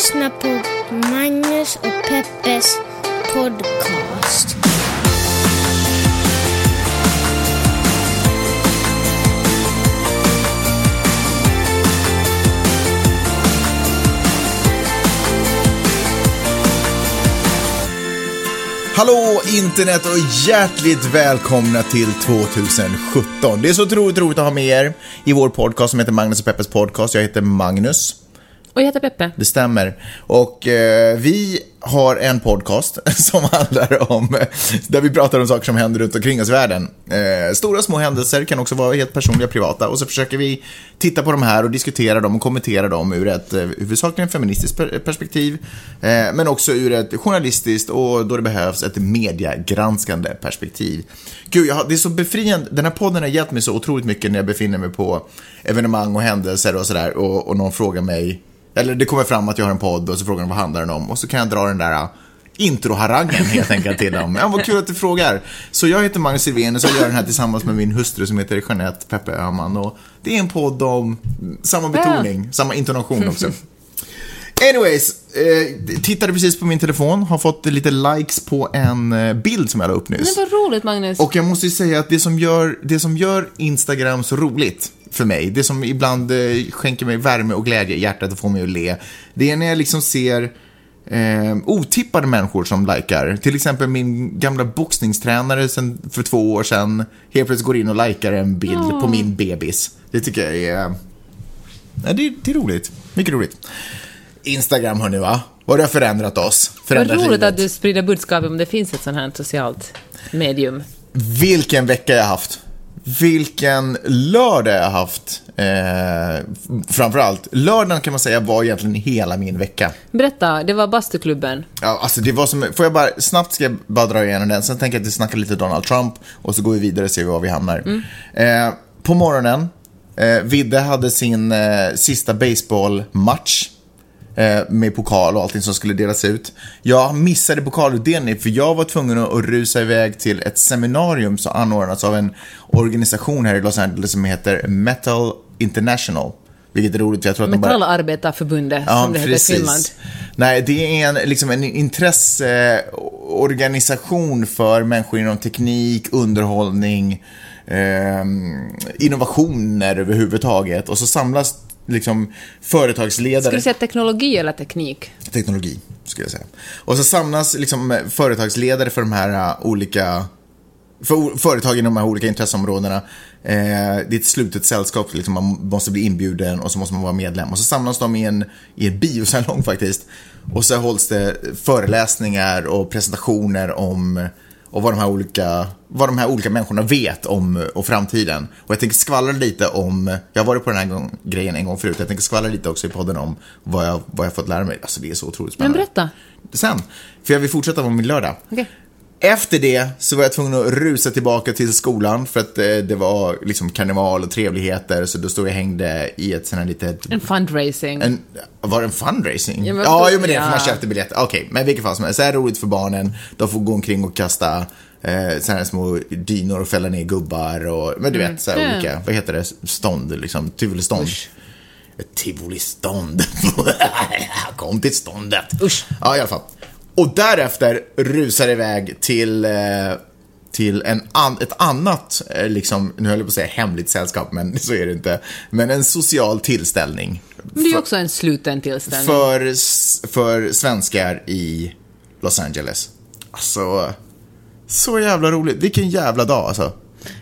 lyssnar på Magnus och Peppes podcast. Hallå internet och hjärtligt välkomna till 2017. Det är så otroligt roligt att ha med er i vår podcast som heter Magnus och Peppes podcast. Jag heter Magnus. Och jag heter Peppe. Det stämmer. Och eh, vi har en podcast som handlar om, där vi pratar om saker som händer runt omkring oss i världen. Eh, stora små händelser kan också vara helt personliga privata och så försöker vi titta på de här och diskutera dem och kommentera dem ur ett eh, huvudsakligen feministiskt per perspektiv, eh, men också ur ett journalistiskt och då det behövs ett mediegranskande perspektiv. Gud, jag har, det är så befriande, den här podden har hjälpt mig så otroligt mycket när jag befinner mig på evenemang och händelser och sådär och, och någon frågar mig eller det kommer fram att jag har en podd och så frågar de vad handlar den om och så kan jag dra den där uh, introharangen helt enkelt till dem. Ja, vad kul att du frågar. Så jag heter Magnus Silvenius och jag gör den här tillsammans med min hustru som heter Jeanette Peppe Öhman. Och det är en podd om samma betoning, samma intonation också. Anyways, eh, tittade precis på min telefon, har fått lite likes på en eh, bild som jag la upp nyss. Men vad roligt Magnus. Och jag måste ju säga att det som gör, det som gör Instagram så roligt för mig, det som ibland eh, skänker mig värme och glädje i hjärtat och får mig att le, det är när jag liksom ser eh, otippade människor som likar. Till exempel min gamla boxningstränare sen, för två år sedan helt plötsligt går in och likar en bild oh. på min bebis. Det tycker jag är... Ja, det, det är roligt. Mycket roligt. Instagram hörni va? Och det har förändrat oss. Förändrat Vad roligt att du sprider budskap om det finns ett sånt här socialt medium. Vilken vecka jag har haft. Vilken lördag jag har haft. Eh, framförallt, lördagen kan man säga var egentligen hela min vecka. Berätta, det var bastuklubben. Ja, alltså det var som, får jag bara, snabbt ska jag bara dra igenom den, sen tänker jag att vi snackar lite Donald Trump och så går vi vidare och ser var vi hamnar. Mm. Eh, på morgonen, eh, Vidde hade sin eh, sista baseballmatch med pokal och allting som skulle delas ut. Jag missade pokalutdelningen för jag var tvungen att rusa iväg till ett seminarium som anordnats av en organisation här i Los Angeles som heter Metal International. Vilket är roligt, jag tror att Metallarbetarförbundet, ja, som det heter i Finland. Nej, det är en, liksom en intresseorganisation för människor inom teknik, underhållning, eh, innovationer överhuvudtaget. Och så samlas liksom företagsledare. Skulle du säga teknologi eller teknik? Teknologi, skulle jag säga. Och så samlas liksom företagsledare för de här uh, olika för företag inom de här olika intresseområdena. Eh, det är ett slutet sällskap, liksom man måste bli inbjuden och så måste man vara medlem. Och så samlas de i en, i en biosalong faktiskt. Och så hålls det föreläsningar och presentationer om och vad de här olika, vad de här olika människorna vet om och framtiden. Och jag tänker skvallra lite om, jag har varit på den här gång, grejen en gång förut, jag tänker skvallra lite också i podden om vad jag, vad jag fått lära mig. Alltså det är så otroligt spännande. Men berätta. Sen, för jag vill fortsätta på min lördag. Okay. Efter det så var jag tvungen att rusa tillbaka till skolan för att eh, det var liksom karneval och trevligheter så då stod jag och hängde i ett sånt här litet... En fundraising. En, var det en fundraising? Ja, men, ja jo, men det ja. för man köpte biljetter. Okej, okay, men vilket fall som helst. Så här roligt för barnen. De får gå omkring och kasta eh, såna här små dynor och fälla ner gubbar och, men du mm. vet, så här olika, vad heter det, stånd liksom, tivolistånd. Ett tivolistånd. Kom till ståndet. Usch. Ja, i alla fall. Och därefter rusar iväg till, eh, till en an, ett annat, eh, liksom, nu höll jag på att säga hemligt sällskap, men så är det inte. Men en social tillställning. Men det är också en sluten tillställning. För, för svenskar i Los Angeles. Alltså, så jävla roligt. Vilken jävla dag alltså.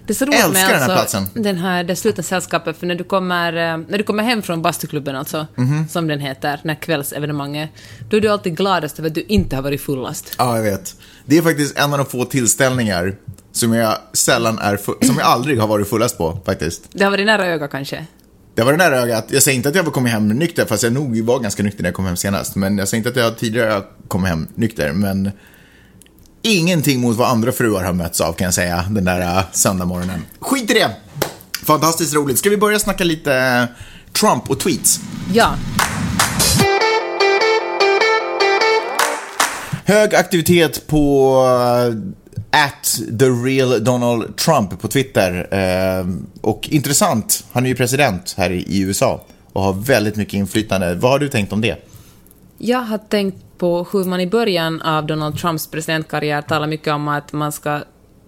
Det är så roligt Älskar med den här alltså, platsen. Den här, det slutna sällskapet, för när du kommer, eh, när du kommer hem från bastuklubben alltså, mm -hmm. som den heter, den här kvällsevenemanget, då är du alltid gladast över att du inte har varit fullast. Ja, jag vet. Det är faktiskt en av de få tillställningar som jag sällan är, som jag aldrig har varit fullast på, faktiskt. Det har varit nära öga kanske? Det var det nära ögat. Jag säger inte att jag kommit hem nykter, fast jag nog var ganska nykter när jag kom hem senast. Men jag säger inte att jag tidigare kom hem nykter, men ingenting mot vad andra fruar har mötts av kan jag säga den där uh, söndagmorgonen. Skit i det! Fantastiskt roligt. Ska vi börja snacka lite uh, Trump och tweets? Ja. Hög aktivitet på uh, at the real Donald Trump på Twitter. Och intressant, han är ju president här i USA och har väldigt mycket inflytande. Vad har du tänkt om det? Jag har tänkt på hur man i början av Donald Trumps presidentkarriär talar mycket om att man ska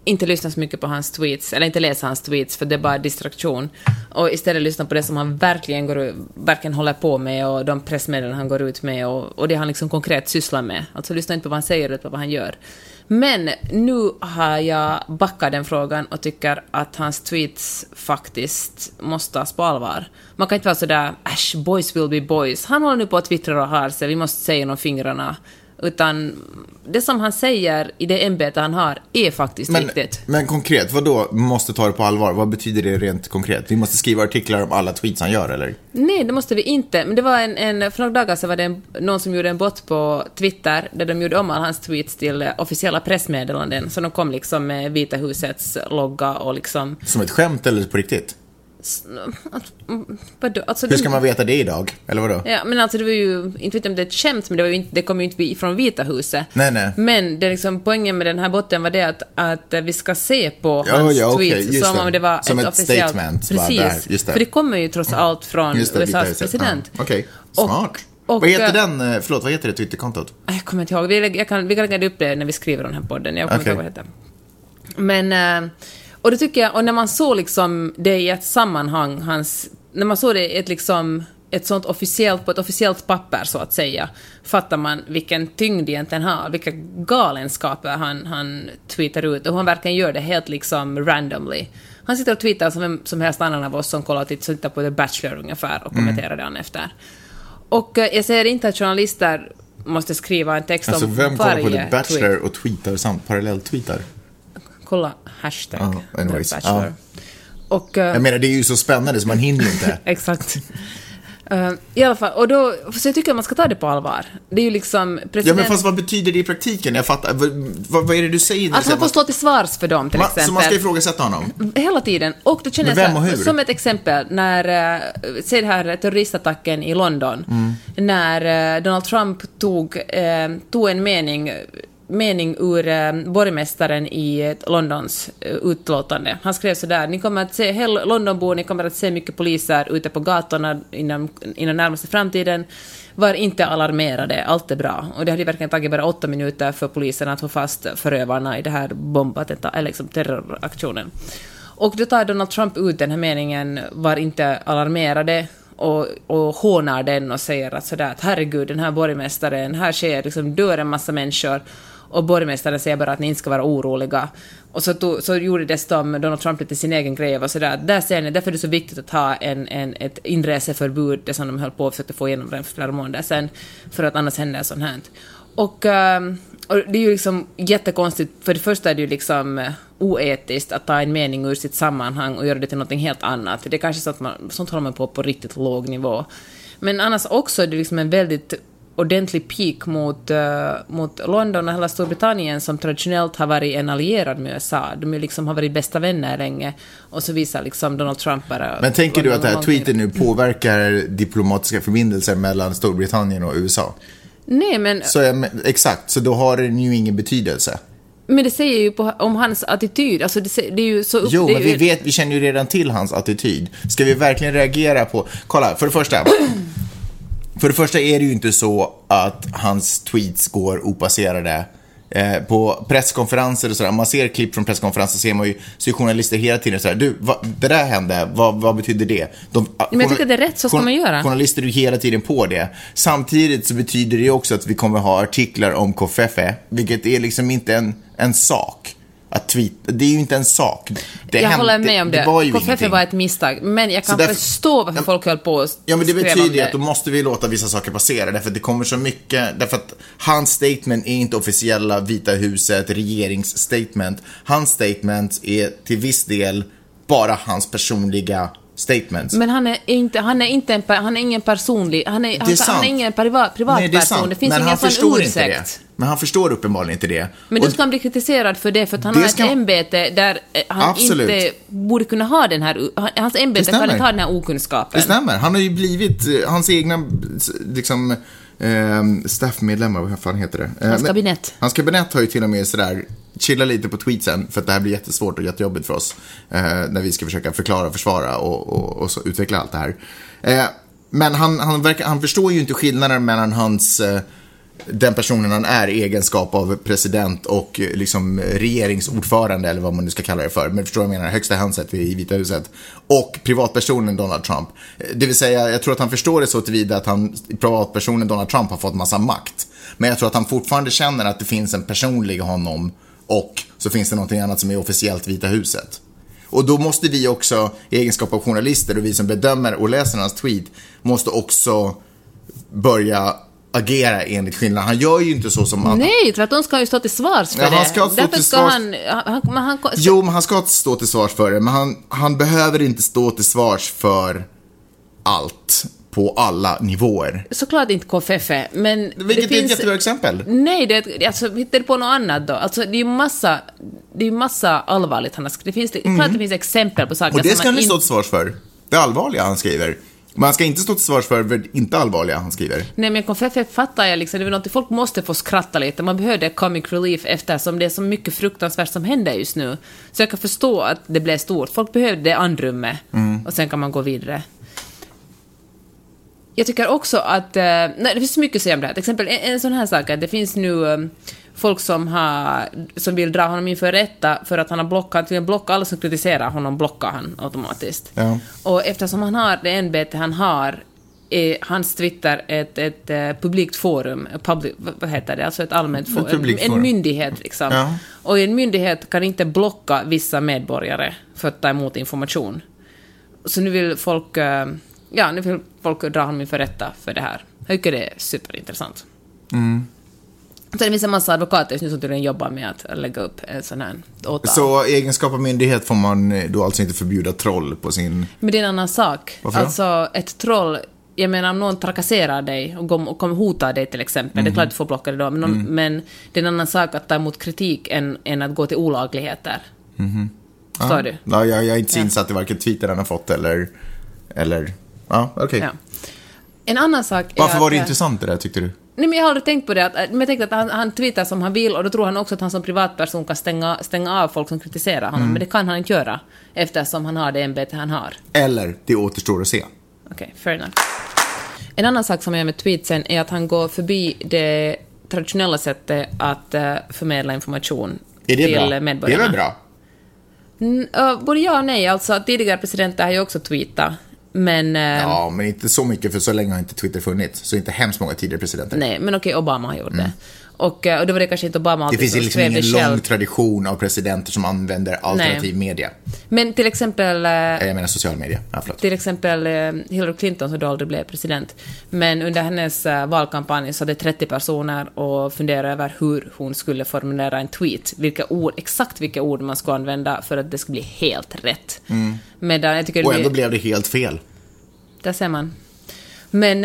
inte lyssna så mycket på hans tweets, eller inte läsa hans tweets, för det är bara distraktion. Och istället lyssna på det som han verkligen, går, verkligen håller på med och de pressmeddelanden han går ut med och, och det han liksom konkret sysslar med. Alltså lyssna inte på vad han säger, utan på vad han gör. Men nu har jag backat den frågan och tycker att hans tweets faktiskt måste tas på allvar. Man kan inte vara sådär ”äsch, boys will be boys”. Han håller nu på att twittra och har sig, vi måste säga genom fingrarna. Utan det som han säger i det ämbete han har är faktiskt Men, riktigt. men konkret, vad då måste ta det på allvar? Vad betyder det rent konkret? Vi måste skriva artiklar om alla tweets han gör, eller? Nej, det måste vi inte. Men det var en, en, för några dagar sedan var det en, någon som gjorde en bot på Twitter där de gjorde om alla hans tweets till eh, officiella pressmeddelanden. Så de kom liksom med Vita husets logga och liksom... Som ett skämt eller på riktigt? Att, mm, vadå? Alltså, Hur ska man veta det idag? Eller vadå? Ja, men alltså det var ju, inte vet jag om det är ett skämt, men det, var ju inte, det kom ju inte från Vita huset. Nej, nej. Men det liksom, poängen med den här botten var det att, att vi ska se på Ja, hans ja, just som det. om det var Som ett, ett officiellt... statement, Precis. där, det. För det kommer ju trots allt från det, USAs president. Ja, Okej, Och- smart. och, vad heter den, eh, förlåt, vad heter det Twitterkontot? Jag kommer inte ihåg. Vi, jag kan, vi kan lägga upp det när vi skriver den här podden. Jag kommer inte Okej. ihåg vad det heter. Men... eh, Och det tycker jag, och när man såg liksom det i ett sammanhang, hans... När man såg det i ett liksom ett sånt officiellt, på ett officiellt papper så att säga, fattar man vilken tyngd det egentligen har, vilka galenskaper han, han tweetar ut och han verkligen gör det helt liksom randomly. Han sitter och tweetar som vem som helst annan av oss som kollar och tittar på The Bachelor ungefär och kommenterar det han efter. Och eh, jag säger inte att journalister måste skriva en text Alltså om vem kollar varje på The Bachelor tweet. och tweetar samt parallelltweetar? Kolla hashtag Ja, anyways, Bachelor. ja. Och... eh, Jag menar, det är ju så spännande så man hinner ju inte. Exakt. Eh, I alla fall, och då, så jag tycker att man ska ta det på allvar. Det är ju liksom Ja, president... men fast vad betyder det i praktiken? Jag fattar, vad, vad, är det du säger? Att han får stå till svars för dem, till Man- exempel. Så man ska ifrågasätta honom? Hela tiden. Och då känner Men jag vem så och hur? som ett exempel, när, uh, se det här terroristattacken i London, Mm. när eh, Donald Trump tog, tog en mening, mening ur eh, borgmästaren i eh, Londons eh, utlåtande. Han skrev så där, ni kommer att se, hell Londonbor, ni kommer att se mycket poliser ute på gatorna inom, inom närmaste framtiden. Var inte alarmerade, allt är bra. Och det hade verkligen tagit bara åtta minuter för polisen att få fast förövarna i det här bombattentatet, eller liksom terroraktionen. Och då tar Donald Trump ut den här meningen, var inte alarmerade, och, och hånar den och säger att sådär att herregud, den här borgmästaren, här sker liksom, dör en massa människor. Och borgmästaren säger bara att ni inte ska vara oroliga. Och så, tog, så gjorde dessutom Donald Trump lite sin egen grej och sådär. Där ser ni, därför är det så viktigt att ha en, en, ett inreseförbud, det som de höll på att försöka få igenom redan för flera månader sedan, för att annars händer sånt här. Och, ehm, och det är ju liksom jättekonstigt, för det första är det ju liksom eh, oetiskt att ta en mening ur sitt sammanhang och göra det till något helt annat. Det är kanske så att man, sånt håller man på på riktigt låg nivå. Men annars också är det liksom en väldigt ordentlig peak mot, eh, mot London och hela Storbritannien som traditionellt har varit en allierad med USA. De liksom har varit bästa vänner länge och så visar liksom Donald Trump bara... Men tänker du att det här tweeten nu påverkar diplomatiska förbindelser mellan Storbritannien och USA? Nej, men, Så men- exakt, så då har den ju ingen betydelse. men det säger ju på, om hans attityd. Alltså det, det är ju så... upp- Jo, men ju- vi, vet, vi känner ju redan till hans attityd. Ska vi verkligen reagera på... Kolla, för det första. För det första är det ju inte så att hans tweets går opasserade. Eh, på presskonferenser och sådär, om man ser klipp från presskonferenser ser man ju, så är journalister hela tiden sådär, du, vad, det där hände, vad, vad betyder det? De, Men jag tycker det är rätt, så ska man göra. Journalister är ju hela tiden på det. Samtidigt så betyder det också att vi kommer ha artiklar om Kofefe, vilket är liksom inte en, en sak. Att tweet, det är ju inte en sak. Det jag hände- håller med om det. var ju Kofefe ingenting. var ett misstag, men jag kan därför- förstå varför Ja, folk höll på och Ja, men det betyder ju det. att då måste vi låta vissa saker passera. Därför att det kommer så mycket. Därför att hans statement är inte officiella Vita huset, regeringsstatement. Hans statement är till viss del bara hans personliga statements. Men han är inte, han är inte en, han är ingen personlig, han är, han, är han är ingen privat, privatperson. Nej, det är sant. Det finns men ingen han sån ursäkt. inte det. Men han förstår uppenbarligen inte det. Men då ska han bli kritiserad för det, för att han har ett ska- ämbete där eh, han Absolut. inte borde kunna ha den här... Hans ämbete kan inte ha den här okunskapen. Det stämmer. Han har ju blivit eh, hans egna, liksom, eh, staffmedlemmar, vad fan heter det? Eh, Hans kabinett. Hans kabinett har ju till och med sådär, chilla lite på tweetsen, för att det här blir jättesvårt och jättejobbigt för oss. Eh, när vi ska försöka förklara, försvara och, och, och utveckla allt det här. Eh, Men han, han, verkar, han förstår ju inte skillnaden mellan hans, eh, den personen han är i egenskap av president och eh, liksom regeringsordförande eller vad man nu ska kalla det för. Men förstår vad jag menar? Högsta hönset i Vita huset. Och privatpersonen Donald Trump. Eh, det vill säga, jag tror att han förstår det så tillvida att han, privatpersonen Donald Trump har fått massa makt. Men jag tror att han fortfarande känner att det finns en personlig honom och så finns det någonting annat som är officiellt Vita huset. Och då måste vi också, i egenskap av journalister och vi som bedömer och läser hans tweet, måste också börja agera enligt skillnad. Han gör ju inte så som att... Nej, tvärtom ska han ju stå till svars för Ja, det. han ska stå Därför till ska svars- han... han, men han Jo, men han ska stå till svars för det, men han, han behöver inte stå till svars för allt på alla nivåer. Såklart inte KFF, men Vilket det är ett jättebra exempel. Nej, det alltså, hittar du på något annat då? Alltså, det är ju massa, det är massa allvarligt han har skrivit. Det finns, det, klart det finns exempel på saker Mm. Och det som ska han ju in- stå till svars för. Det allvarliga han skriver. Men han ska inte stå till svars för inte allvarliga han skriver. Nej men KFF fattar jag liksom, det är något folk måste få skratta lite, man behöver comic relief eftersom det är så mycket fruktansvärt som händer just nu. Så jag kan förstå att det blev stort, folk behövde det andrummet och sen kan man gå vidare. Jag tycker också att, eh, nej det finns mycket att säga om det här. Till exempel en, en sån här sak att det finns nu eh, folk som, har, som vill dra honom inför rätta för att han har blockat, han alla som kritiserar honom, blockar han automatiskt. Ja. Och eftersom han har det ämbete han har är hans Twitter ett, ett, eh, publikt forum, public, vad heter det, alltså ett allmänt Ett forum, en forum. myndighet liksom. Ja. Och en myndighet kan inte blocka vissa medborgare för att ta emot information. Så nu vill folk, eh, ja, nu vill folk dra honom inför rätta för det här. Jag tycker det är superintressant. Mm. Så det finns en massa advokater just nu som tydligen jobbar med att lägga upp en sån här åtal. Så i egenskap av myndighet får man eh, då alltså inte förbjuda troll på sin... Men det är en annan sak. Varför då? Alltså, ett troll... Jag menar, om någon trakasserar dig och kom- och kommer hota dig till exempel, det är klart att du får blocka det då, men, om, men det är en annan sak att ta emot kritik än, än att gå till olagligheter. Förstår du? Ja, jag, jag är inte så insatt i varken Twitter han har fått eller... Eller... Ja, okej. Ja. En annan sak är Varför var det eh, intressant det där, tyckte du? Nej, men jag har aldrig tänkt på det. Att, men jag tänkte att han, han tweetar som han vill och då tror han också att han som privatperson kan stänga, stänga av folk som kritiserar honom. Mm. Men det kan han inte göra eftersom han har det ämbete han har. Eller, det återstår att se. Okej, fair enough. En annan sak som jag gör med tweetsen är att han går förbi det traditionella sättet att eh, förmedla information Är det till bra? Det är medborgarna. väl bra? Både ja och nej. Alltså, tidigare presidenter har ju också tweetat, men... eh, Ja, men inte så mycket, för så länge har inte Twitter funnits. Så inte hemskt många tidigare presidenter. Nej, men okej, Obama har gjort det. Och, eh, och då var det kanske inte Obama Det alltid finns som liksom skrev ingen det lång själv. tradition av presidenter som använder alternativ media. Men till exempel... eh, Eh, Jag menar social media. Ja, förlåt. Till exempel Hillary Clinton, som då aldrig blev president. Men under hennes valkampanj så hade 30 personer och funderade över hur hon skulle formulera en tweet. Vilka ord, exakt vilka ord man skulle använda för att det skulle bli helt rätt. Medan jag tycker det Mm. Och ändå blir, blev det helt fel. Där ser man. Men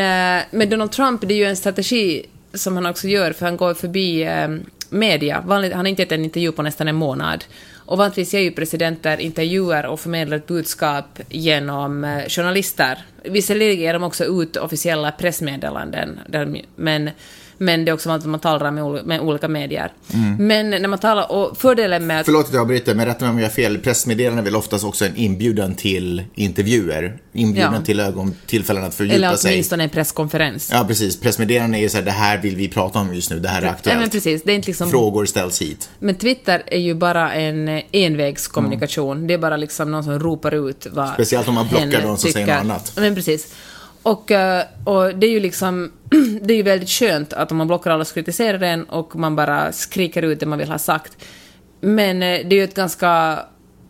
med Donald Trump, det är ju en strategi som han också gör, för han går förbi eh, media. Vanligt, han har inte gett en intervju på nästan en månad. Och vanligtvis ger ju presidenter intervjuer och förmedlar ett budskap genom eh, journalister. Visserligen ger de också ut officiella pressmeddelanden, där men, men det är också att man talar med, med olika medier. Men när man talar, och fördelen med att... Förlåt att jag avbryter, men rätta mig om jag har fel. Pressmeddelanden är väl oftast också en inbjudan till intervjuer. Inbjudan Ja. till ögon, tillfällen att fördjupa Eller sig. åtminstone en presskonferens. Ja, precis. Pressmeddelanden är ju så här, det här vill vi prata om just nu, det här är Ja, aktuellt. men precis. Det är inte liksom... Frågor ställs hit. Men Twitter är ju bara en eh, envägskommunikation. Det är bara liksom någon som ropar ut vad Speciellt om man blockar någon som säger något annat. Men precis. Och, eh, och det är ju liksom, det är ju väldigt skönt att om man blockar alla så kritiserar en och man bara skriker ut det man vill ha sagt. Men eh, det är ju ett ganska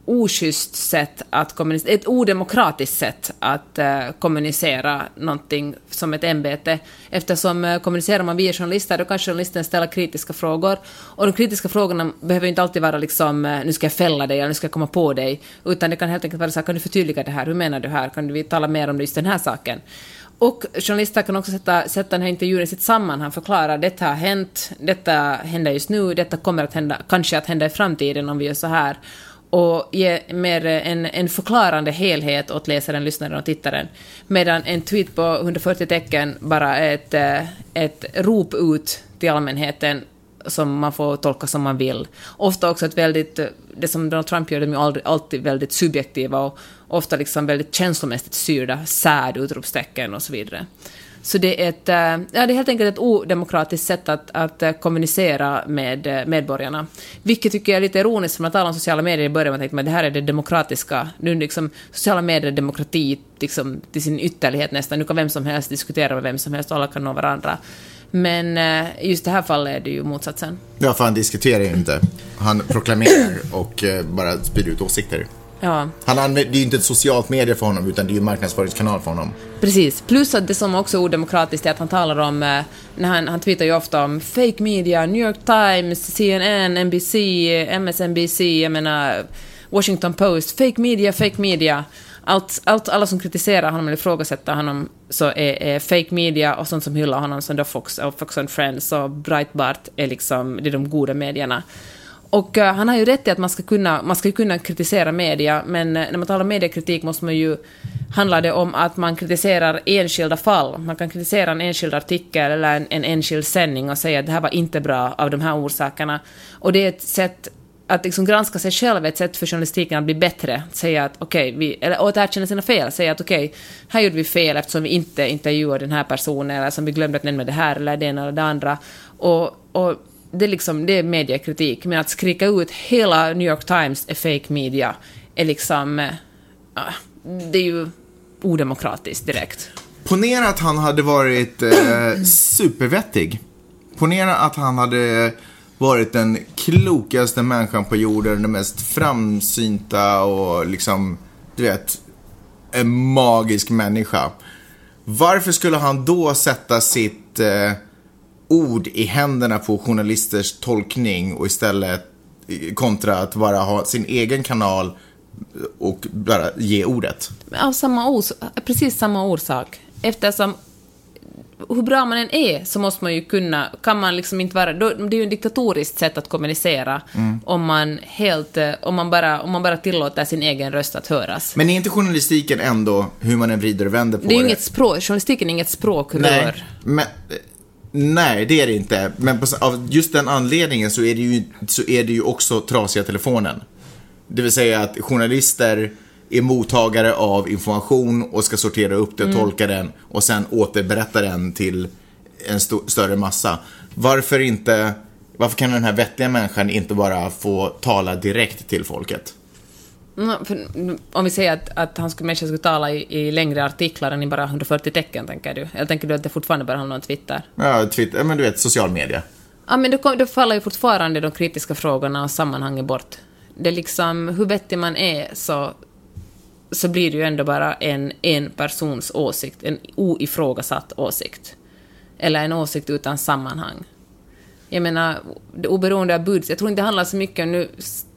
oschysst sätt att kommunicera, ett odemokratiskt sätt att uh, kommunicera någonting som ett ämbete. Eftersom uh, kommunicerar man via journalister, då kan journalisten ställa kritiska frågor. Och de kritiska frågorna behöver inte alltid vara liksom, uh, nu ska jag fälla dig eller nu ska jag komma på dig. Utan det kan helt enkelt vara så här, kan du förtydliga det här, hur menar du här, kan du tala mer om just den här saken? Och journalister kan också sätta, sätta den här intervjun i sitt sammanhang, förklara detta har hänt, detta händer just nu, detta kommer att hända, kanske att hända i framtiden om vi gör så här och ge mer en, en förklarande helhet åt läsaren, lyssnaren och tittaren. Medan en tweet på 140 tecken bara är ett, eh, ett rop ut till allmänheten som man får tolka som man vill. Ofta också ett väldigt, eh, det som Donald Trump gör, de är aldrig, alltid väldigt subjektiva och ofta liksom väldigt känslomässigt styrda, sad, utropstecken och så vidare. Så det är, ett, eh, ja, det är helt enkelt ett odemokratiskt sätt att, att eh, kommunicera med eh, medborgarna. Vilket tycker jag är lite ironiskt, för man talar om sociala medier i början, man tänkte att det här är det demokratiska. Nu liksom, sociala medier är demokrati liksom, till sin ytterlighet nästan. Nu kan vem som helst diskutera med vem som helst, och alla kan nå varandra. Men just det här fallet är det ju motsatsen. Ja, för han diskuterar ju inte. Han proklamerar och bara sprider ut åsikter. Ja. Han använder, det är ju inte ett socialt medie för honom, utan det är ju en marknadsföringskanal för honom. Precis. Plus att det som också är odemokratiskt är att han talar om, när han, han tweetar ju ofta om fake media, New York Times, CNN, NBC, MSNBC, jag menar Washington Post, fake media, fake media. Allt, allt, alla som kritiserar honom eller ifrågasätter honom så är, är fake media och sånt som hyllar honom som då Fox och Fox and Friends och Breitbart är liksom, det är de goda medierna. Och uh, han har ju rätt i att man ska kunna, man ska kunna kritisera media, men uh, när man talar om mediekritik måste man ju handlar det om att man kritiserar enskilda fall. Man kan kritisera en enskild artikel eller en, en enskild sändning och säga att det här var inte bra av de här orsakerna. Och det är ett sätt att liksom granska sig själv är ett sätt för journalistiken att bli bättre. Att säga att okej, okay, eller att erkänna sina fel. Säga att okej, okay, här gjorde vi fel eftersom vi inte intervjuade den här personen eller som vi glömde att nämna det här eller det ena eller det andra. Och, och det, är liksom, det är mediekritik, men att skrika ut hela New York Times är fake media är liksom... Äh, det är ju odemokratiskt direkt. Ponera att han hade varit eh, supervettig. Ponera att han hade varit den klokaste människan på jorden, den mest framsynta och liksom, du vet, en magisk människa. Varför skulle han då sätta sitt eh, ord i händerna på journalisters tolkning och istället kontra att bara ha sin egen kanal och bara ge ordet? Av samma ors precis samma orsak. Eftersom hur bra man än är så måste man ju kunna, kan man liksom inte vara, då, det är ju ett diktatoriskt sätt att kommunicera mm. om man helt, om man, bara, om man bara tillåter sin egen röst att höras. Men är inte journalistiken ändå, hur man än vrider och vänder på det? Det är ju inget språk, journalistiken är inget språkrör. Nej, men Nej, det är det inte. Men på, av just den anledningen så är, det ju, så är det ju också trasiga telefonen. Det vill säga att journalister är mottagare av information och ska sortera upp det och mm. tolka den och sen återberätta den till en st större massa. Varför inte, varför kan den här vettiga människan inte bara få tala direkt till folket? Mm, för, om vi säger att, att han skulle, människan skulle tala i, i, längre artiklar än i bara 140 tecken, tänker du? Eller tänker du att det fortfarande bara handlar om Twitter? Ja, Twitter, men du vet, social media. Ja, men då, då faller ju fortfarande de kritiska frågorna och sammanhanget bort. Det är liksom, hur vettig man är så, så blir det ju ändå bara en, en persons åsikt, en oifrågasatt åsikt. Eller en åsikt utan sammanhang. Jag menar, det oberoende av budskap, jag tror inte det handlar så mycket, nu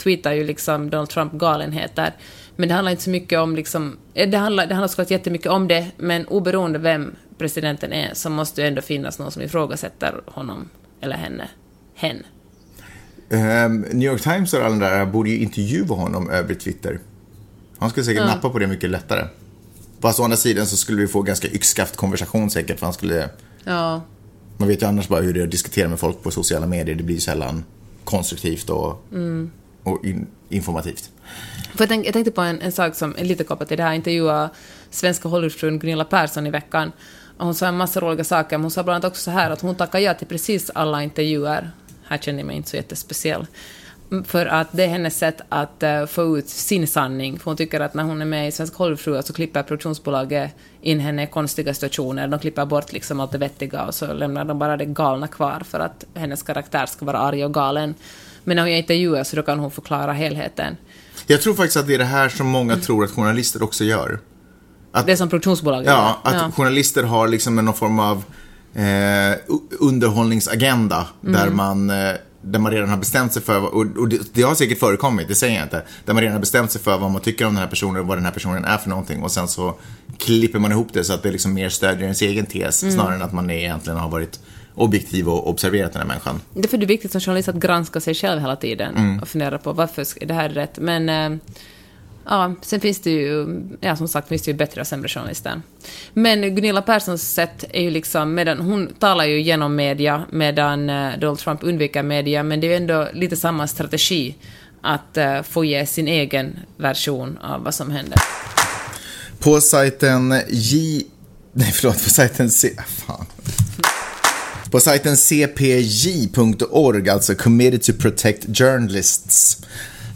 tweetar ju liksom Donald Trump galenheter, men det handlar inte så mycket om liksom, eh, det handlar, det handlar såklart jättemycket om det, men oberoende vem presidenten är så måste det ändå finnas någon som ifrågasätter honom, eller henne, hen. Um, New York Times och alla där borde ju intervjua honom över Twitter. Han skulle säkert ja. nappa på det mycket lättare. Fast å andra sidan så skulle vi få ganska yxskaft konversation säkert, för han skulle... Ja. Man vet ju annars bara hur det är att diskutera med folk på sociala medier. Det blir ju sällan konstruktivt och, mm. och in, informativt. För jag, tänk, jag, tänkte på en, en, sak som är lite kopplat till det här. Jag intervjuade svenska Hollywoodfrun Gunilla Persson i veckan. Och hon sa en massa roliga saker. Men hon sa bland annat också så här att hon tackar ja till precis alla intervjuer. Här känner jag mig inte så jättespeciell. För att det är hennes sätt att uh, få ut sin sanning. För hon tycker att när hon är med i Svenska Hollywoodfruar så klipper produktionsbolaget in henne i konstiga situationer. De klipper bort liksom allt det vettiga och så lämnar de bara det galna kvar för att hennes karaktär ska vara arg och galen. Men när hon gör intervjuer så då kan hon förklara helheten. Jag tror faktiskt att det är det här som många mm. tror att journalister också gör. Att, det som produktionsbolaget Ja, att ja. journalister har liksom någon form av eh, underhållningsagenda mm. där man eh, där man redan har bestämt sig för, och, det, det, har säkert förekommit, det säger jag inte, där man redan har bestämt sig för vad man tycker om den här personen och vad den här personen är för någonting och sen så klipper man ihop det så att det liksom mer stödjer ens egen tes mm. snarare än att man egentligen har varit objektiv och observerat den här människan. Det är för det är viktigt som journalist att granska sig själv hela tiden mm. och fundera på varför är det här rätt. Men äh, Ja, sen finns det ju, ja som sagt finns det ju bättre och sämre journalister. Men Gunilla Perssons sätt är ju liksom, medan hon talar ju genom media, medan eh, Donald Trump undviker media, men det är ju ändå lite samma strategi att uh, få ge sin egen version av vad som händer. På sajten J... Nej, förlåt, på sajten C... Ah, fan. På sajten cpj.org, alltså Committed to Protect Journalists,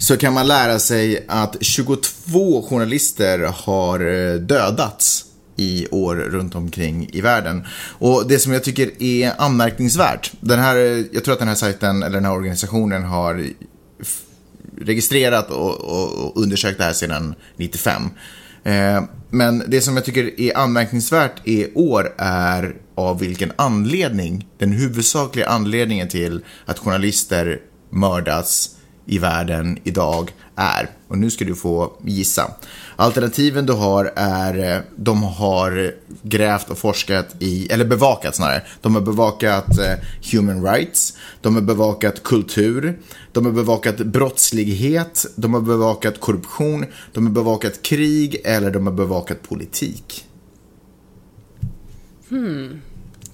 så kan man lära sig att 22 journalister har eh, dödats i år runt omkring i världen. Och det som jag tycker är anmärkningsvärt, den här, eh, jag tror att den här sajten, eller den här organisationen har registrerat och, och, och undersökt det här sedan 95. Eh, men det som jag tycker är anmärkningsvärt i år är av vilken anledning, den huvudsakliga anledningen till att journalister mördas i världen idag är. Och nu ska du få gissa. Alternativen du har är, eh, de har grävt och forskat i, eller bevakat snarare. De har bevakat eh, human rights, de har bevakat kultur, de har bevakat brottslighet, de har bevakat korruption, de har bevakat krig eller de har bevakat politik. Hmm.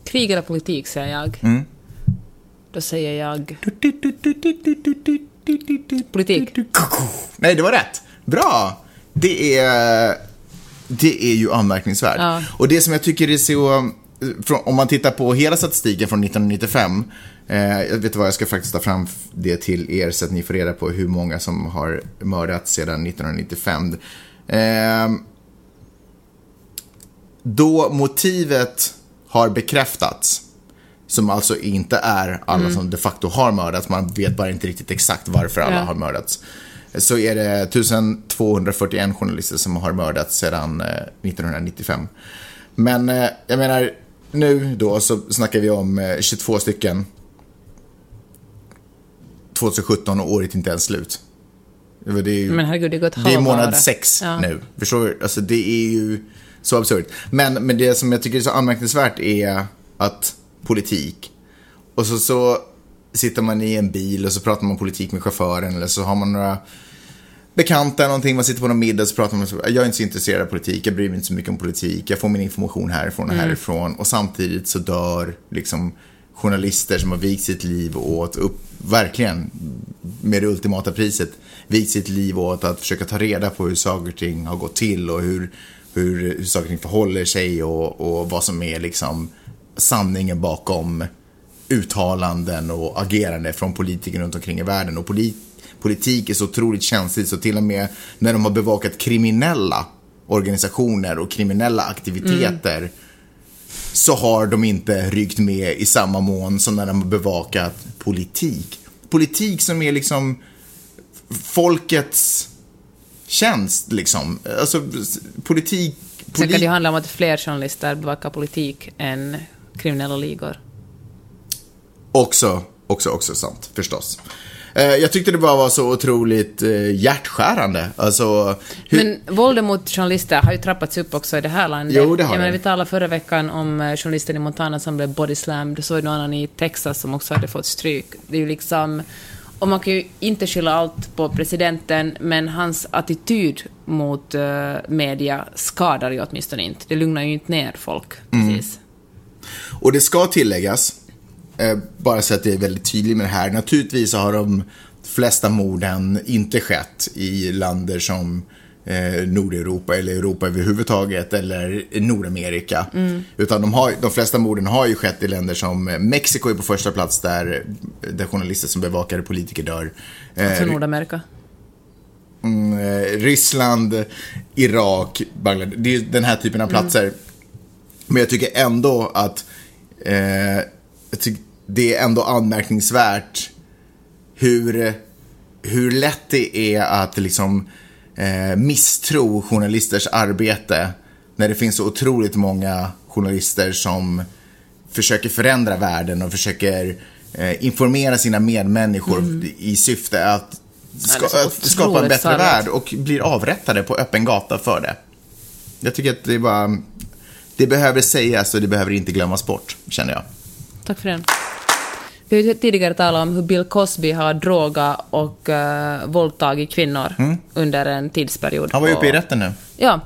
Krig eller politik säger jag. Mm. Då säger jag... Politik. Nej, det var rätt. Bra! Det är, det är ju anmärkningsvärt. Ja. Och det som jag tycker är så, om man tittar på hela statistiken från 1995, eh, jag vet vad, jag ska faktiskt ta fram det till er så att ni får reda på hur många som har mördats sedan 1995. Eh, då motivet har bekräftats, som alltså inte är alla som de facto har mördats, man vet bara inte riktigt exakt varför alla Ja. har mördats. Så är det 1241 journalister som har mördats sedan eh, 1995. Men eh, jag menar, nu då så snackar vi om eh, 22 stycken. 2017 och året inte ens slut. Det är ju- Men herregud, det det är månad sex Ja. nu. Förstår du? Alltså det är ju så absurt. Men, men det som jag tycker är så anmärkningsvärt är att politik. Och så, så sitter man i en bil och så pratar man politik med chauffören eller så har man några bekanta eller någonting, man sitter på någon middag och så pratar man jag är inte så intresserad av politik, jag bryr mig inte så mycket om politik, jag får min information härifrån och härifrån och samtidigt så dör liksom journalister som har vikt sitt liv åt, upp, verkligen med det ultimata priset, vikt sitt liv åt att försöka ta reda på hur saker och ting har gått till och hur, hur, hur saker och ting förhåller sig och, och vad som är liksom sanningen bakom uttalanden och agerande från politiker runt omkring i världen. Och polit, politik är så otroligt känsligt så till och med när de har bevakat kriminella organisationer och kriminella aktiviteter så har de inte ryckt med i samma mån som när de har bevakat politik. Politik som är liksom folkets tjänst liksom. Alltså politik... Sen kan det polit- ju handla om att fler journalister bevakar politik än kriminella ligor. Också, också, också sant, förstås. Eh, Jag tyckte det bara var så otroligt eh, hjärtskärande. Alltså, hur... Men våldet mot journalister har ju trappats upp också i det här landet. Jo, det har Jag menar, vi talade förra veckan om eh, journalisten i Montana som blev bodyslammed. Så var det någon annan i Texas som också hade fått stryk. Det är ju liksom... Och man kan ju inte skylla allt på presidenten, men hans attityd mot media skadar ju åtminstone inte. Det lugnar ju inte ner folk, Mm. Och det ska tilläggas, eh, bara så att jag är väldigt tydlig med det här. Naturligtvis har de flesta morden inte skett i länder som eh, Nordeuropa eller Europa överhuvudtaget eller Nordamerika. Utan de, har, de flesta morden har ju skett i länder som eh, Mexiko är på första plats där, där journalister som bevakar politiker dör. Eh, Alltså Nordamerika. Mm, eh, Ryssland, Irak, Bangladesh. Det är den här typen av platser. Men jag tycker ändå att eh, tycker det är ändå anmärkningsvärt hur, hur lätt det är att liksom eh, misstro journalisters arbete när det finns så otroligt många journalister som försöker förändra världen och försöker eh, informera sina medmänniskor i syfte att, ska, Mm. att skapa en bättre sargat. värld och blir avrättade på öppen gata för det. Jag tycker att det är bara, det behöver sägas och det behöver inte glömmas bort, känner jag. Tack för den. Vi har ju tidigare talat om hur Bill Cosby har drogat och uh, våldtagit kvinnor under en tidsperiod. Mm. Han var ju uppe i rätten nu. Ja,